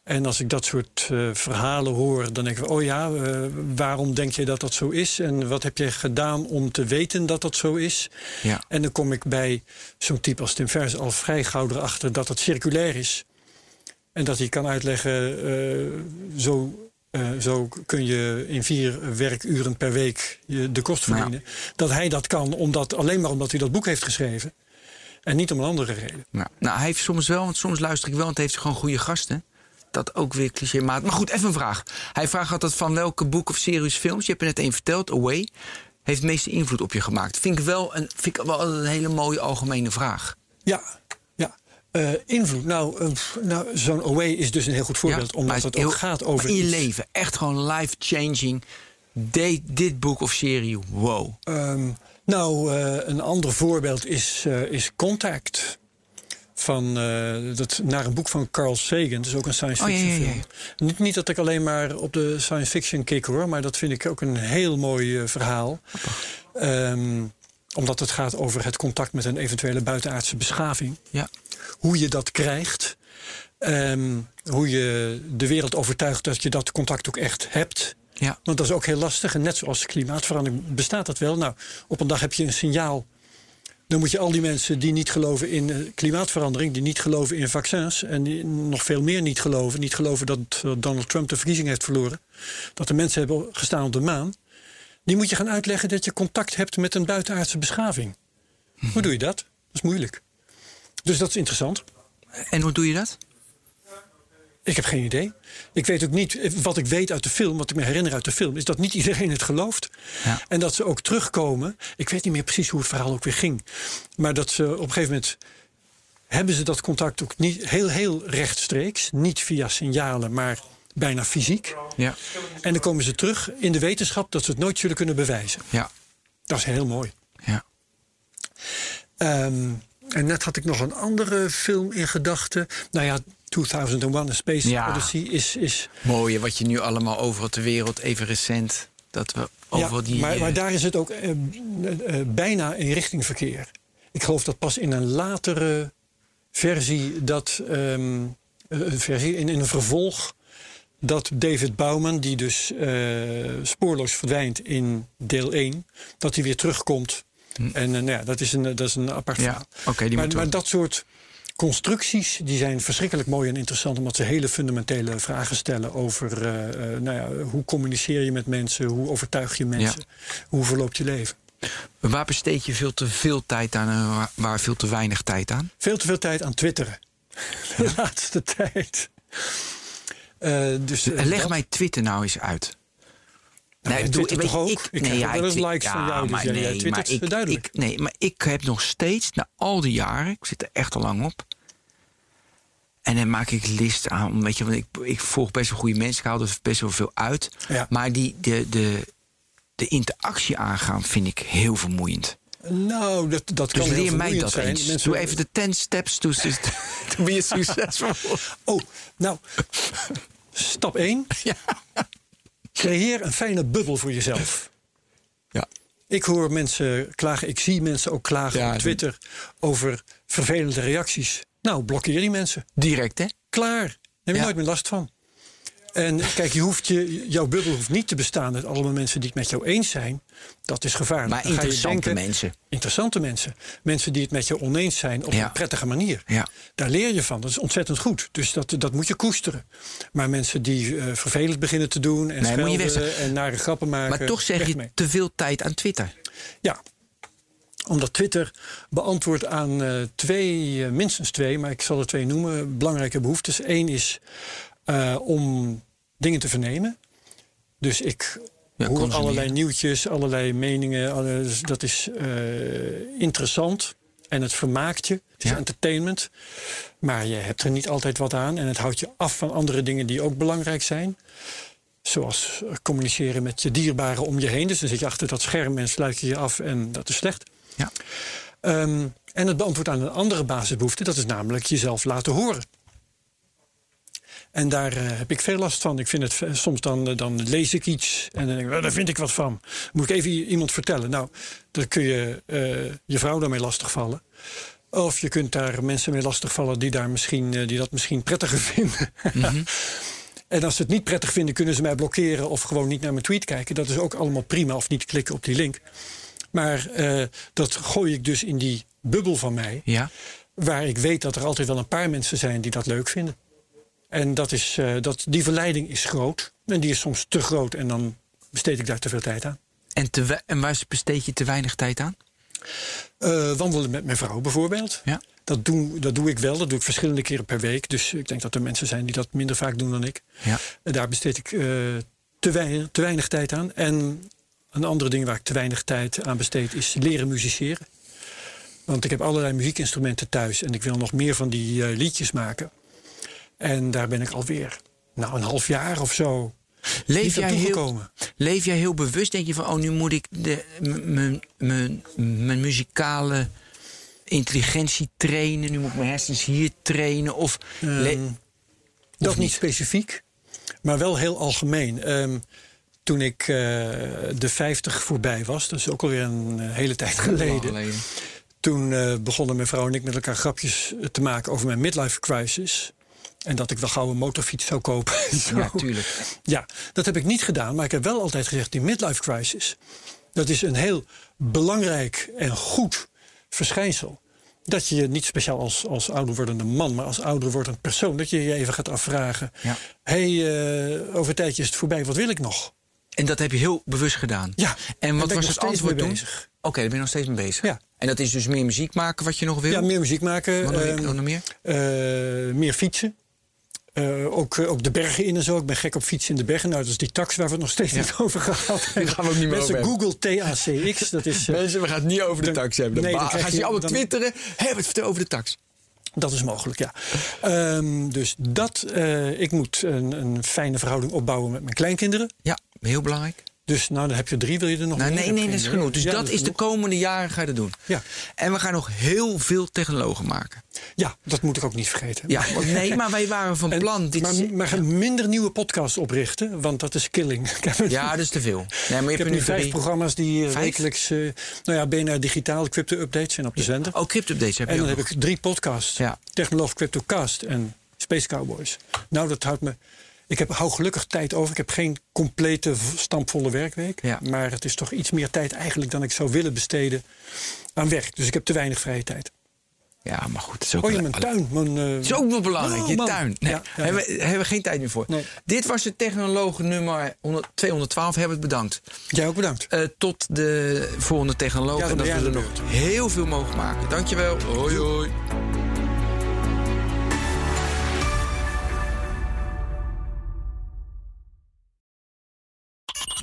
En als ik dat soort eh, verhalen hoor, dan denk ik: oh ja, eh, waarom denk je dat dat zo is? En wat heb je gedaan om te weten dat dat zo is? Ja. En dan kom ik bij zo'n type als Tim Vers al vrij gauw erachter dat het circulair is. En dat hij kan uitleggen, eh, zo, zo kun je in vier werkuren per week de kost Nou verdienen. Dat hij dat kan omdat, alleen maar omdat hij dat boek heeft geschreven. En niet om een andere reden. Nou, nou, hij heeft soms wel, want soms luister ik wel, want hij heeft gewoon goede gasten. Dat ook weer clichémaat. Maar goed, even een vraag. Hij vraagt altijd van welke boek of series films, je hebt er net één verteld, Away, heeft de meeste invloed op je gemaakt. Vind ik wel een, vind ik wel een hele mooie algemene vraag. Ja, ja. Eh, invloed. Nou, eh, nou zo'n Away is dus een heel goed voorbeeld. Ja, omdat het heel- ook gaat over in je iets. leven. Echt gewoon life-changing. Dit boek of serie, wow. Ehm, nou, eh, een ander voorbeeld is, is Contact. Van, eh, dat, naar een boek van Carl Sagan. Dat is ook een science Oh, ja, fiction ja, ja. film. Niet, niet dat ik alleen maar op de science fiction kick hoor. Maar dat vind ik ook een heel mooi eh, verhaal. Ehm, omdat het gaat over het contact met een eventuele buitenaardse beschaving. Ja. Hoe je dat krijgt. Ehm, hoe je de wereld overtuigt dat je dat contact ook echt hebt. Ja. Want dat is ook heel lastig. En net zoals klimaatverandering bestaat dat wel. Nou, op een dag heb je een signaal. Dan moet je al die mensen die niet geloven in eh, klimaatverandering, die niet geloven in vaccins en die nog veel meer niet geloven, niet geloven dat eh, Donald Trump de verkiezing heeft verloren, dat de mensen hebben gestaan op de maan, die moet je gaan uitleggen dat je contact hebt met een buitenaardse beschaving. Hoe doe je dat? Dat is moeilijk. Dus dat is interessant. En hoe doe je dat? Ik heb geen idee. Ik weet ook niet, wat ik weet uit de film, wat ik me herinner uit de film, is dat niet iedereen het gelooft. Ja. En dat ze ook terugkomen. Ik weet niet meer precies hoe het verhaal ook weer ging. Maar dat ze op een gegeven moment hebben ze dat contact ook niet heel, heel rechtstreeks. Niet via signalen, maar bijna fysiek. Ja. En dan komen ze terug in de wetenschap dat ze het nooit zullen kunnen bewijzen. Ja. Dat is heel mooi. Ja. Ehm, en net had ik nog een andere film in gedachten. Nou ja, 2001 A Space Ja. Odyssey is... is Mooie wat je nu allemaal overal ter wereld, even recent, dat we overal die... maar, eh, maar daar is het ook eh, eh, eh, bijna in richting verkeer. Ik geloof dat pas in een latere versie, dat, ehm, eh, een versie in, in een vervolg, dat David Bouwman, die dus eh, spoorloos verdwijnt in deel 1, dat hij weer terugkomt. En eh, nou ja, dat is een, dat is een apart Hm. Ja, verhaal. maar, we- maar dat soort constructies die zijn verschrikkelijk mooi en interessant... omdat ze hele fundamentele vragen stellen over eh, eh, nou ja, hoe communiceer je met mensen... hoe overtuig je mensen, hoe verloopt je leven. Waar besteed je veel te veel tijd aan en waar, waar veel te weinig tijd aan? Veel te veel tijd aan twitteren. De laatste tijd. Eh, dus, Leg dat- mij Twitter nou eens uit. Nou, jij ik weet toch je, ook? Ik krijg ook wel eens ik- likes van jou, dus maar jij- nee, twittert maar ik, duidelijk. ik- nee, maar ik heb nog steeds, na al die jaren, ik zit er echt al lang op. En dan maak ik list aan, weet je, want ik, ik volg best wel goede mensen, ik haal er best wel veel uit. Ja. Maar die, de, de, de interactie aangaan vind ik heel vermoeiend. Nou, dat, dat Dus kan leer mij dat zijn. eens. Mensen- Doe even de 10 steps to, to be successful. Oh, nou, stap 1. Ja. Creëer een fijne bubbel voor jezelf. Ja. Ik hoor mensen klagen, ik zie mensen ook klagen Ja, op Twitter over vervelende reacties. Nou, blokkeer die mensen. Direct, hè? Klaar. Daar heb je Ja. nooit meer last van. En kijk, je hoeft je, jouw bubbel hoeft niet te bestaan uit allemaal mensen die het met jou eens zijn. Dat is gevaarlijk. Maar interessante denken- mensen. Interessante mensen. Mensen die het met je oneens zijn op Ja. een prettige manier. Ja. Daar leer je van. Dat is ontzettend goed. Dus dat, dat moet je koesteren. Maar mensen die eh, vervelend beginnen te doen en Nee, schelden en nare grappen maken. Maar toch zeg je mee. te veel tijd aan Twitter. Ja, omdat Twitter beantwoordt aan eh, twee, eh, minstens twee, maar ik zal er twee noemen, belangrijke behoeftes. Eén is eh, om dingen te vernemen. Dus ik Ja, hoor allerlei nieuwtjes, allerlei meningen. alle- dus dat is eh, interessant en het vermaakt je. Het is Ja. entertainment. Maar je hebt er niet altijd wat aan. En het houdt je af van andere dingen die ook belangrijk zijn. Zoals communiceren met je dierbaren om je heen. Dus dan zit je achter dat scherm en sluit je je af en dat is slecht. Ja. Ehm, en het beantwoordt aan een andere basisbehoefte. Dat is namelijk jezelf laten horen. En daar eh, heb ik veel last van. Ik vind het v- soms dan, eh, dan lees ik iets en dan denk ik, "Wel, daar vind ik wat van. Moet ik even iemand vertellen? Nou, dan kun je eh, je vrouw daarmee lastigvallen. Of je kunt daar mensen mee lastigvallen die, daar misschien, eh, die dat misschien prettiger vinden. en als ze het niet prettig vinden, kunnen ze mij blokkeren of gewoon niet naar mijn tweet kijken. Dat is ook allemaal prima. Of niet klikken op die link. Maar eh, dat gooi ik dus in die bubbel van mij. Ja. Waar ik weet dat er altijd wel een paar mensen zijn die dat leuk vinden. En dat is, eh, dat, die verleiding is groot. En die is soms te groot. En dan besteed ik daar te veel tijd aan. En, te en waar besteed je te weinig tijd aan? Eh, wandelen met mijn vrouw bijvoorbeeld. Ja. Dat, doe, dat doe ik wel. Dat doe ik verschillende keren per week. Dus ik denk dat er mensen zijn die dat minder vaak doen dan ik. Ja. En daar besteed ik eh, te, weinig, te weinig tijd aan. En een andere ding waar ik te weinig tijd aan besteed is leren musiceren. Want ik heb allerlei muziekinstrumenten thuis. En ik wil nog meer van die liedjes maken. En daar ben ik alweer nou, een half jaar of zo Leef jij, heel, leef jij heel bewust? Denk je van, oh, nu moet ik mijn muzikale intelligentie trainen. Nu moet ik mijn hersens hier trainen. Of Ehm, dat niet? niet specifiek, maar wel heel algemeen. Ehm, toen ik eh, de 50 voorbij was, dat is ook alweer een eh, hele tijd geleden. Toen eh, begonnen mijn vrouw en ik met elkaar grapjes te maken over mijn midlife crisis. En dat ik wel gauw een motorfiets zou kopen. Ja, tuurlijk. Ja, dat heb ik niet gedaan, maar ik heb wel altijd gezegd: die midlife crisis. Dat is een heel belangrijk en goed verschijnsel. Dat je je niet speciaal als, als ouder wordende man, maar als ouder wordend persoon, dat je je even gaat afvragen: Ja. hé, hey, eh, over een tijdje is het voorbij, wat wil ik nog? En dat heb je heel bewust gedaan. Ja, En wat was het antwoord toen? bezig. Oké, daar ben je nog steeds mee bezig. Ja. En dat is dus meer muziek maken wat je nog wil? Ja, meer muziek maken, Wat nog, ehm, meer? eh, meer fietsen. Eh, ook, eh, ook de bergen in en zo. Ik ben gek op fietsen in de bergen. Nou, dat is die tax waar we het nog steeds niet over gehad hebben. gaan we ook niet meer Mensen, over Google TACX. Dat is, eh, Mensen, we gaan het niet over de tax hebben. nee, Dan krijg gaan je- ze allemaal dan- twitteren. Hebben het vertel over de tax. Dat is mogelijk, ja. Ehm, dus dat, ik moet een, een fijne verhouding opbouwen met mijn kleinkinderen. Ja, heel belangrijk. Dus nou, dan heb je drie, wil je er nog Nou, meer? nee, nee, dat is genoeg. Dus Ja, dat is de komende jaren ga je dat doen. Ja. En we gaan nog heel veel technologen maken. Ja, dat moet ik ook niet vergeten. Ja, nee, maar wij waren van En- plan. Dit maar, maar minder nieuwe podcasts oprichten, want dat is killing. Ja, dat is te veel. Nee, maar je ik heb hebt nu vijf drie. programma's die eh, Vijf? wekelijks... eh, nou ja, BNR Digitaal, crypto updates zijn op de zender. Oh, crypto updates heb je En dan heb nog. ik drie podcasts. Ja. Technoloog Cryptocast en Space Cowboys. Nou, dat houdt me... Ik heb, hou gelukkig tijd over. Ik heb geen complete, stampvolle werkweek. Ja. Maar het is toch iets meer tijd eigenlijk dan ik zou willen besteden aan werk. Dus ik heb te weinig vrije tijd. Ja, maar goed. Het is ook Oh ja, wel- mijn tuin. Mijn, eh, Het is ook nog belangrijk, Oh, je man. tuin. Nee, Ja, ja, ja. Hebben, we- hebben we geen tijd meer voor. Nee. Dit was de technoloog nummer 100 212. Hebben we het bedankt. Jij ook bedankt. Eh, tot de volgende technoloog. En dat we er nog heel veel mogen maken. Dankjewel. Hoi hoi.